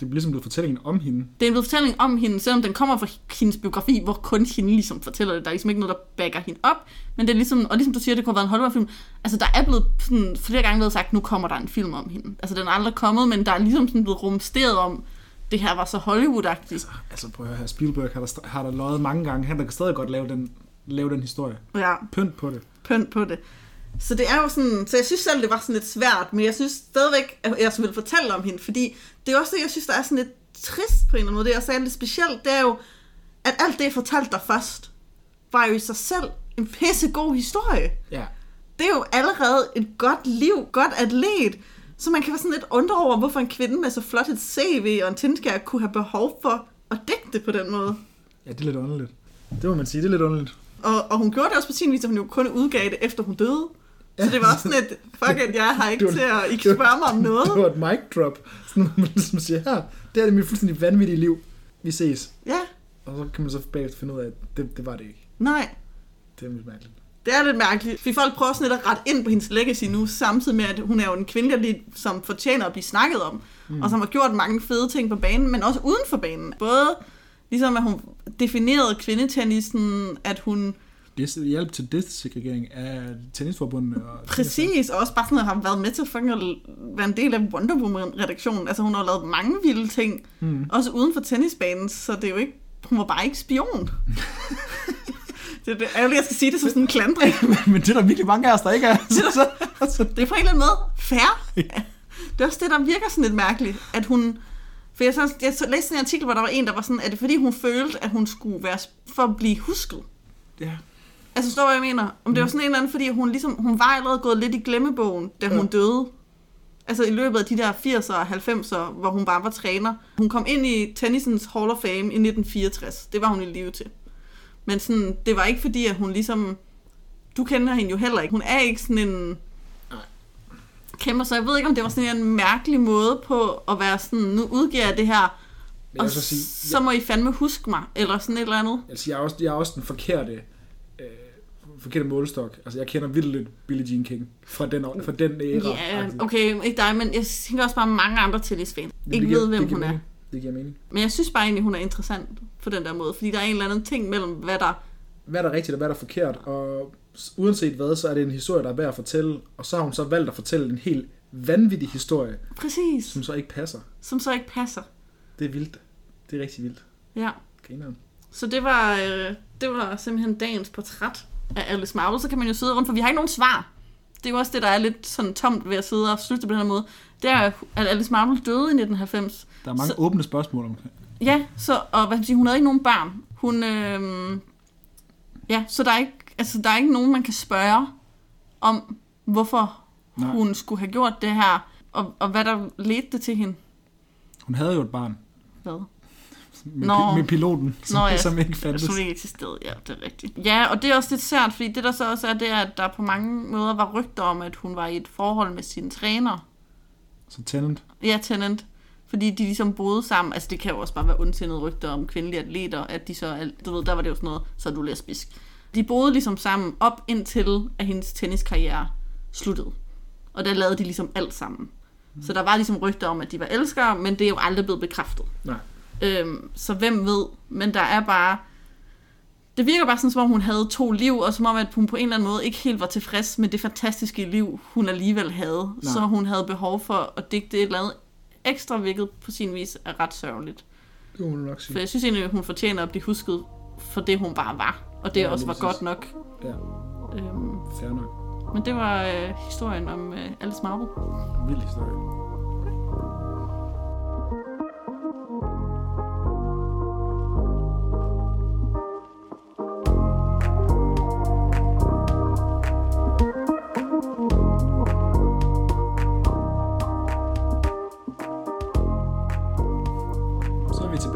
Det bliver ligesom blevet fortællingen om hende. Det er en fortælling om hende, selvom den kommer fra hendes biografi, hvor kun hende ligesom fortæller det. Der er ligesom ikke noget, der backer hende op. Men det er ligesom, og ligesom du siger, det kunne have været en Hollywood-film. Altså, der er blevet sådan, flere gange blevet sagt, nu kommer der en film om hende. Altså, den er aldrig kommet, men der er ligesom sådan blevet rumsteret om, det her var så Hollywood-agtigt. Altså prøv at høre her, Spielberg har der, har der løjet mange gange. Han der kan stadig godt lave den, lave den historie. Ja. Pynt på det. pynt på det. Så det er jo sådan, så jeg synes selv, det var sådan lidt svært, men jeg synes stadigvæk, at jeg vil fortælle om hende, fordi det er også det, jeg synes, der er sådan lidt trist på en eller anden måde. Det, jeg sagde lidt specielt, det er jo, at alt det, jeg fortalte dig først, var jo i sig selv en pissegod historie. Ja. Det er jo allerede et godt liv, godt atlet, så man kan være sådan lidt undre over, hvorfor en kvinde med så flot et CV og en tindskær kunne have behov for at dække det på den måde. Ja, det er lidt underligt. Det må man sige, det er lidt underligt. Og, og hun gjorde det også på sin vis, at hun jo kun udgav det, efter hun døde. Så det var sådan et, fuck it, jeg har ikke var- til at, I kan spørge mig om noget. Det var et mic drop. Sådan, man ligesom siger, her, det er det mit fuldstændig vanvittige liv. Vi ses. Ja, Og så kan man så bagefter finde ud af, at det, det var det ikke. nej, Det er lidt mærkeligt. det er lidt mærkeligt. Fordi folk prøver sådan lidt at rette ind på hendes legacy nu, samtidig med, at hun er jo en atlet, som fortjener at blive snakket om. Mm. Og som har gjort mange fede ting på banen, men også uden for banen. Både ligesom, at hun definerede kvindetennisen, at hun Er hjælp til desegregering af tennisforbundene. Og Præcis, og også bare sådan at have været med til at være en del af Wonder Woman-redaktionen. Altså hun har lavet mange vilde ting, Mm. også uden for tennisbanen, så det er jo ikke, hun var bare ikke spion. det er det ærgerligt, jeg skal sige det som sådan en klandring. Men det er der virkelig mange af os, der ikke er. Så, så, Det er på en eller anden måde fair. Det er også det, der virker sådan lidt mærkeligt, at hun... For jeg, så, jeg så læste en artikel, hvor der var en, der var sådan, er det fordi hun følte, at hun skulle være for at blive husket? ja. Altså, forstår hvad jeg mener? Om det var sådan en eller anden, fordi hun ligesom, hun var allerede gået lidt i glemmebogen, da hun Ja. døde. Altså i løbet af de der 80'er og 90'er, hvor hun bare var træner. Hun kom ind i tennisens Hall of Fame i 1964. Det var hun i live til. Men sådan, det var ikke fordi, at hun ligesom... Du kender hende jo heller ikke. Hun er ikke sådan en kæmper, så jeg ved ikke, om det var sådan en mærkelig måde på at være sådan, nu udgiver jeg det her Men jeg Og så sige, så må I fandme huske mig, eller sådan et eller andet. Altså, jeg er også, jeg er også den forkerte, forkerte målestok. Altså, jeg kender vildt lidt Billie Jean King fra den, fra den æra. Ja, faktisk. okay, ikke dig, men jeg tænker også bare mange andre tennisfans. Men Ikke giver- ved, hvem hun er. mening. Det giver mening. Men jeg synes bare egentlig, hun er interessant på den der måde, fordi der er en eller anden ting mellem, hvad der... Hvad er der rigtigt, og hvad er der forkert? Og uanset hvad, så er det en historie, der er værd at fortælle. Og så har hun så valgt at fortælle en helt vanvittig historie, Præcis, som så ikke passer. som så ikke passer. Det er vildt. Det er rigtig vildt. Ja, Grineren. så det var, øh, det var simpelthen dagens portræt af Alice Marvel. Så kan man jo sidde rundt, for vi har ikke nogen svar. Det er jo også det, der er lidt sådan tomt ved at sidde og slutte på den her måde. Det er, at Alice Marvel døde i 1990. Der er mange Så- åbne spørgsmål omkring. Ja, så, og hvad sige, hun havde ikke nogen børn. Hun, øh, ja, så der er, ikke, altså, der er ikke nogen, man kan spørge om, hvorfor. Nej. hun skulle have gjort det her, og, og hvad der ledte det til hende. Hun havde jo et barn Hvad? Med, Nå. med piloten, som, Nå ja. som ikke fandtes. Som ikke eksisterede, ja, det er rigtigt. Ja, og det er også lidt sært, fordi det der så også er, det er, at der på mange måder var rygter om, at hun var i et forhold med sin træner. Så Tennant. Ja, Tennant. Fordi de ligesom boede sammen. Altså, det kan jo også bare være ondsindede rygter om kvindelige atleter, at de så, du ved, der var det jo sådan noget, så er du lesbisk. De boede ligesom sammen op indtil, at hendes tenniskarriere sluttede. Og der lavede de ligesom alt sammen. Så der var ligesom rygter om, at de var elskere, men det er jo aldrig blevet bekræftet. Nej. Øhm, så hvem ved? Men der er bare... Det virker bare sådan, som om hun havde to liv, og som om, at hun på en eller anden måde ikke helt var tilfreds med det fantastiske liv, hun alligevel havde. Nej. Så hun havde behov for at digte et eller andet ekstra, hvilket på sin vis er ret sørgeligt. Det må nok sige. For jeg synes egentlig, at hun fortjener at blive husket for det, hun bare var. Og det Ja, også var præcis. godt nok. Ja, Øhm, fair nok. men det var øh, historien om øh, Alice Marvel. Vild historie.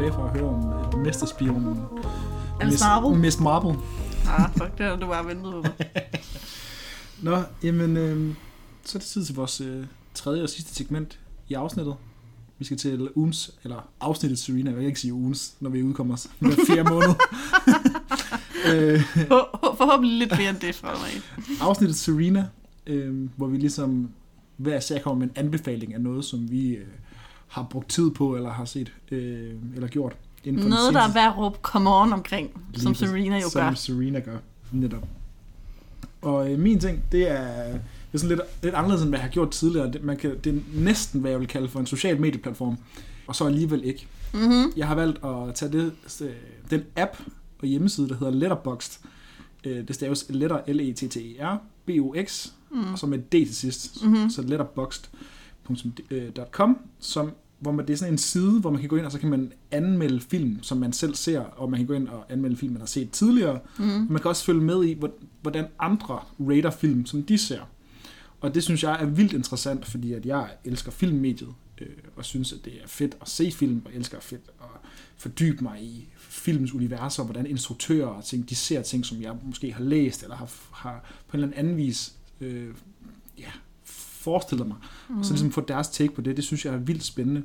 Tilbage for at høre om uh, mesterspionen Alice Miss- Marvel? Miss Marvel. Ah, fuck, det har du bare ventet på. Nå, jamen, øh, så er det tid til vores øh, tredje og sidste segment i afsnittet. Vi skal til ugens, eller afsnittet Serena, jeg vil ikke sige ugens, når vi udkommer hver fjerde måned. øh, Forhåbentlig lidt mere end det fra mig. afsnittet Serena, øh, hvor vi ligesom hver især kommer med en anbefaling af noget, som vi øh, har brugt tid på, eller har set, øh, eller gjort. Inden for Noget, der er værd at råbe come on omkring, Lige som. Serena jo som gør. Serena gør, netop. Og øh, min ting, det er, det er sådan lidt, lidt anderledes, end hvad jeg har gjort tidligere. Det, man kan, det er næsten, hvad jeg vil kalde for en social medieplatform, og så alligevel ikke. Mm-hmm. Jeg har valgt at tage det, øh, den app og hjemmeside, der hedder Letterboxd. Øh, det staves letter, L-E-T-T-E-R, B-O-X, mm. og så med D til sidst. Mhm. Så letterboxd.com, som hvor man, det er sådan en side, hvor man kan gå ind, og så kan man anmelde film, som man selv ser, og man kan gå ind og anmelde film, man har set tidligere. Mm. Man kan også følge med i, hvor- hvordan andre rater film, som de ser. Og det synes jeg er vildt interessant, fordi at jeg elsker filmmediet, øh, og synes, at det er fedt at se film, og elsker fedt at fordybe mig i filmens univers, og hvordan instruktører og ting, de ser ting, som jeg måske har læst, eller har, har på en eller anden vis øh, ja, forestillet mig. Mm. Og så ligesom få deres take på det, det synes jeg er vildt spændende.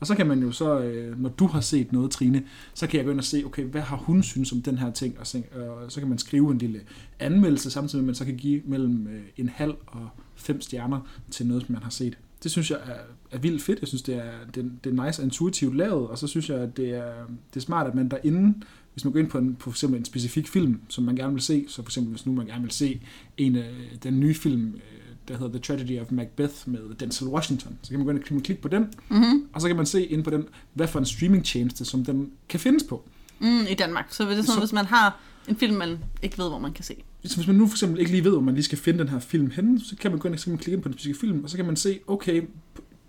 Og så kan man jo så, øh, når du har set noget, Trine, så kan jeg gå ind og se, okay, hvad har hun synes om den her ting, og så, så kan man skrive en lille anmeldelse, samtidig med, at man så kan give mellem øh, en halv og fem stjerner til noget, som man har set. Det synes jeg er, er vildt fedt. Jeg synes, det er, det, det er nice og intuitivt lavet, og så synes jeg, at det er, det er smart, at man derinde, hvis man går ind på, en, på for eksempel en specifik film, som man gerne vil se, så for eksempel hvis nu man gerne vil se en af den nye film, øh, der hedder The Tragedy of Macbeth med Denzel Washington, så kan man gå ind og klikke- på den, Mm-hmm. og så kan man se ind på den, hvad for en streamingtjeneste, som den kan findes på. Mm, I Danmark. Så er det sådan, Så- hvis man har en film, man ikke ved, hvor man kan se. Så hvis man nu for eksempel ikke lige ved, hvor man lige skal finde den her film henne, så kan man gå ind og så klikke ind på den specifikke film, og så kan man se, okay,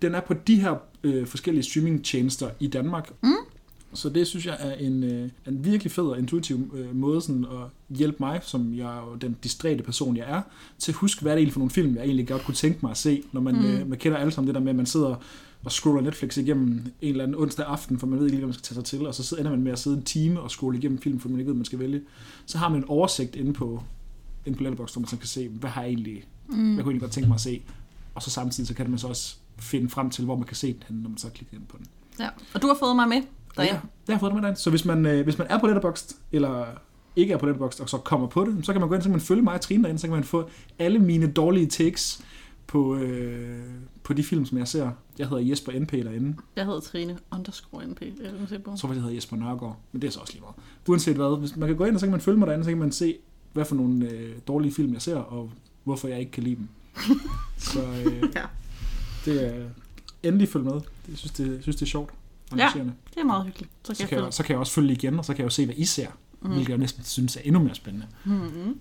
den er på de her øh, forskellige streamingtjenester i Danmark. Mm. Så det synes jeg er en, øh, en virkelig fed og intuitiv øh, måde sådan at hjælpe mig, som jeg er den distræte person, jeg er, til at huske, hvad er det egentlig for nogle film, jeg egentlig godt kunne tænke mig at se, når man, Mm. øh, man kender alle sammen det der med, at man sidder og scroller Netflix igennem en eller anden onsdag aften, for man ved ikke lige, hvad man skal tage sig til, og så ender man med at sidde en time og scrolle igennem film, for man ikke ved, hvad man skal vælge. Så har man en oversigt inde på, inde på Letterboxd, hvor man så kan se, hvad har jeg egentlig, mm. hvad kunne jeg egentlig godt tænke mig at se, og så samtidig så kan man så også finde frem til, hvor man kan se den, når man så klikker ind på den. Ja. Og du har fået mig med. Derind. Ja, jeg har fået det med derind. Så hvis man, øh, hvis man er på Letterboxd, eller ikke er på Letterboxd, og så kommer på det, så kan man gå ind, så kan man følge mig og Trine derinde, så kan man få alle mine dårlige takes på, øh, på de film, som jeg ser. Jeg hedder Jesper NP derinde. Jeg hedder Trine underscore NP. Jeg. Jeg tror jeg hedder Jesper Nørgaard, men det er så også lige meget. Uanset hvad, hvis man kan gå ind, og så kan man følge mig derinde, så kan man se, hvad for nogle øh, dårlige film jeg ser, og hvorfor jeg ikke kan lide dem. så øh, Ja. det er endelig følge med. Jeg synes, det, jeg synes, det er sjovt. Og Ja. Det er meget hyggeligt. Så Så kan kan, jeg så kan jeg også følge igen, og så kan jeg jo se, hvad I ser. Mm. Hvilket jeg næsten synes er endnu mere spændende. Mm-hmm.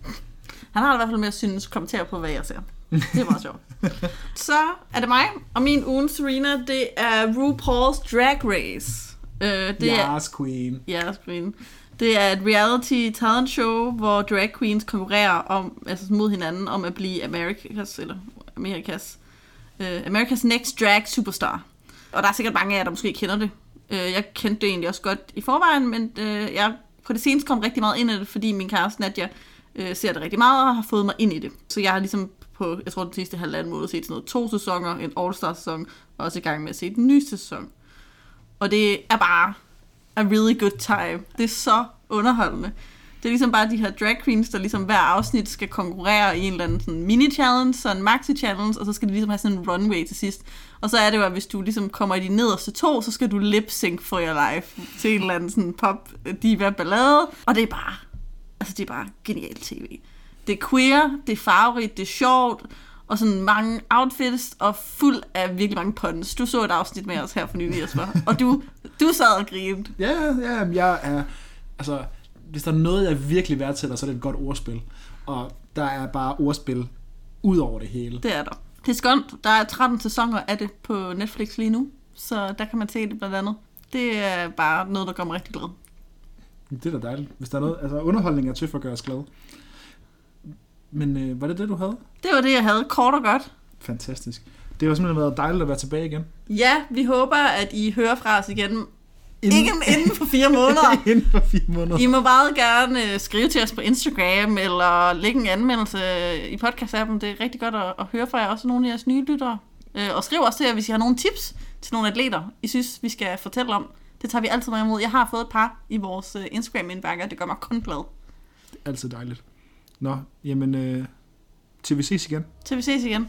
Han har i hvert fald med at synes, kommentere på, hvad jeg ser. Det er meget sjovt. Så er det mig, og min ugen Serena, det er RuPaul's Drag Race. Øh, det er, Yes, Queen. ja, Queen. Det er et reality talent show, hvor drag queens konkurrerer om, altså mod hinanden om at blive Amerikas, eller Amerikas, uh, Amerikas Next Drag Superstar. Og der er sikkert mange af jer, der måske kender det. Uh, jeg kendte det egentlig også godt i forvejen, men uh, jeg på det seneste kom rigtig meget ind i det, fordi min kæreste Nadia uh, øh, ser det rigtig meget og har fået mig ind i det. Så jeg har ligesom på, jeg tror den sidste halvanden måned set sådan noget to sæsoner, en All-Star sæson, og også i gang med at se den nye sæson. Og det er bare a really good time. Det er så underholdende. Det er ligesom bare de her drag queens, der ligesom hver afsnit skal konkurrere i en eller anden sådan mini-challenge, så en maxi-challenge, og så skal de ligesom have sådan en runway til sidst. Og så er det jo, at hvis du ligesom kommer i de nederste to, så skal du lip-sync for your life til en eller anden sådan pop diva ballade. Og det er bare, altså det er bare genialt tv. Det er queer, det er farverigt, det er sjovt, og sådan mange outfits, og fuld af virkelig mange puns. Du så et afsnit med os her for nylig, Jesper, og du, du sad og grinede. Ja, ja, jeg er... Altså, hvis der er noget, jeg virkelig værdsætter, så er det et godt ordspil. Og der er bare ordspil ud over det hele. Det er der. Det er skønt. Der er 13 sæsoner af det på Netflix lige nu, så der kan man se det blandt andet. Det er bare noget, der kommer rigtig glad. Det er da dejligt. Hvis der er noget... Altså, underholdning er til for at gøre os glade. Men øh, var det det, du havde? Det var det, jeg havde kort og godt. Fantastisk. Det har simpelthen været dejligt at være tilbage igen. Ja, vi håber, at I hører fra os igen. Ikke inden for fire måneder. inden for fire måneder. I må meget gerne øh, skrive til os på Instagram, eller lægge en anmeldelse i podcast-appen. Det er rigtig godt at, at høre fra jer, også nogle af jeres nye lyttere. Øh, Og skriv også til jer, hvis I har nogle tips til nogle atleter, I synes, vi skal fortælle om. Det tager vi altid med imod. Jeg har fået et par i vores øh, Instagram-indbakker, det gør mig kun glad. Altid dejligt. Nå, jamen... Øh, til vi ses igen. Til vi ses igen.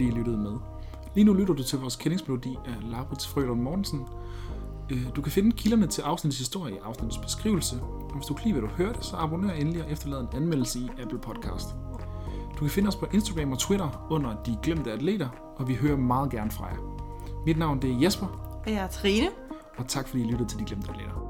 Fordi I lyttede med. Lige nu lytter du til vores kendingsmelodi af Laurits Frølund Mortensen. Øh, Du kan finde kilderne til afsnittets historie i afsnittets beskrivelse. Og hvis du kan lide, hvad du hørte, så abonner endelig og efterlad en anmeldelse i Apple Podcast. Du kan finde os på Instagram og Twitter under De Glemte Atleter, og vi hører meget gerne fra jer. Mit navn det er Jesper, Og jeg er Trine. og tak fordi I lyttede til De Glemte Atleter.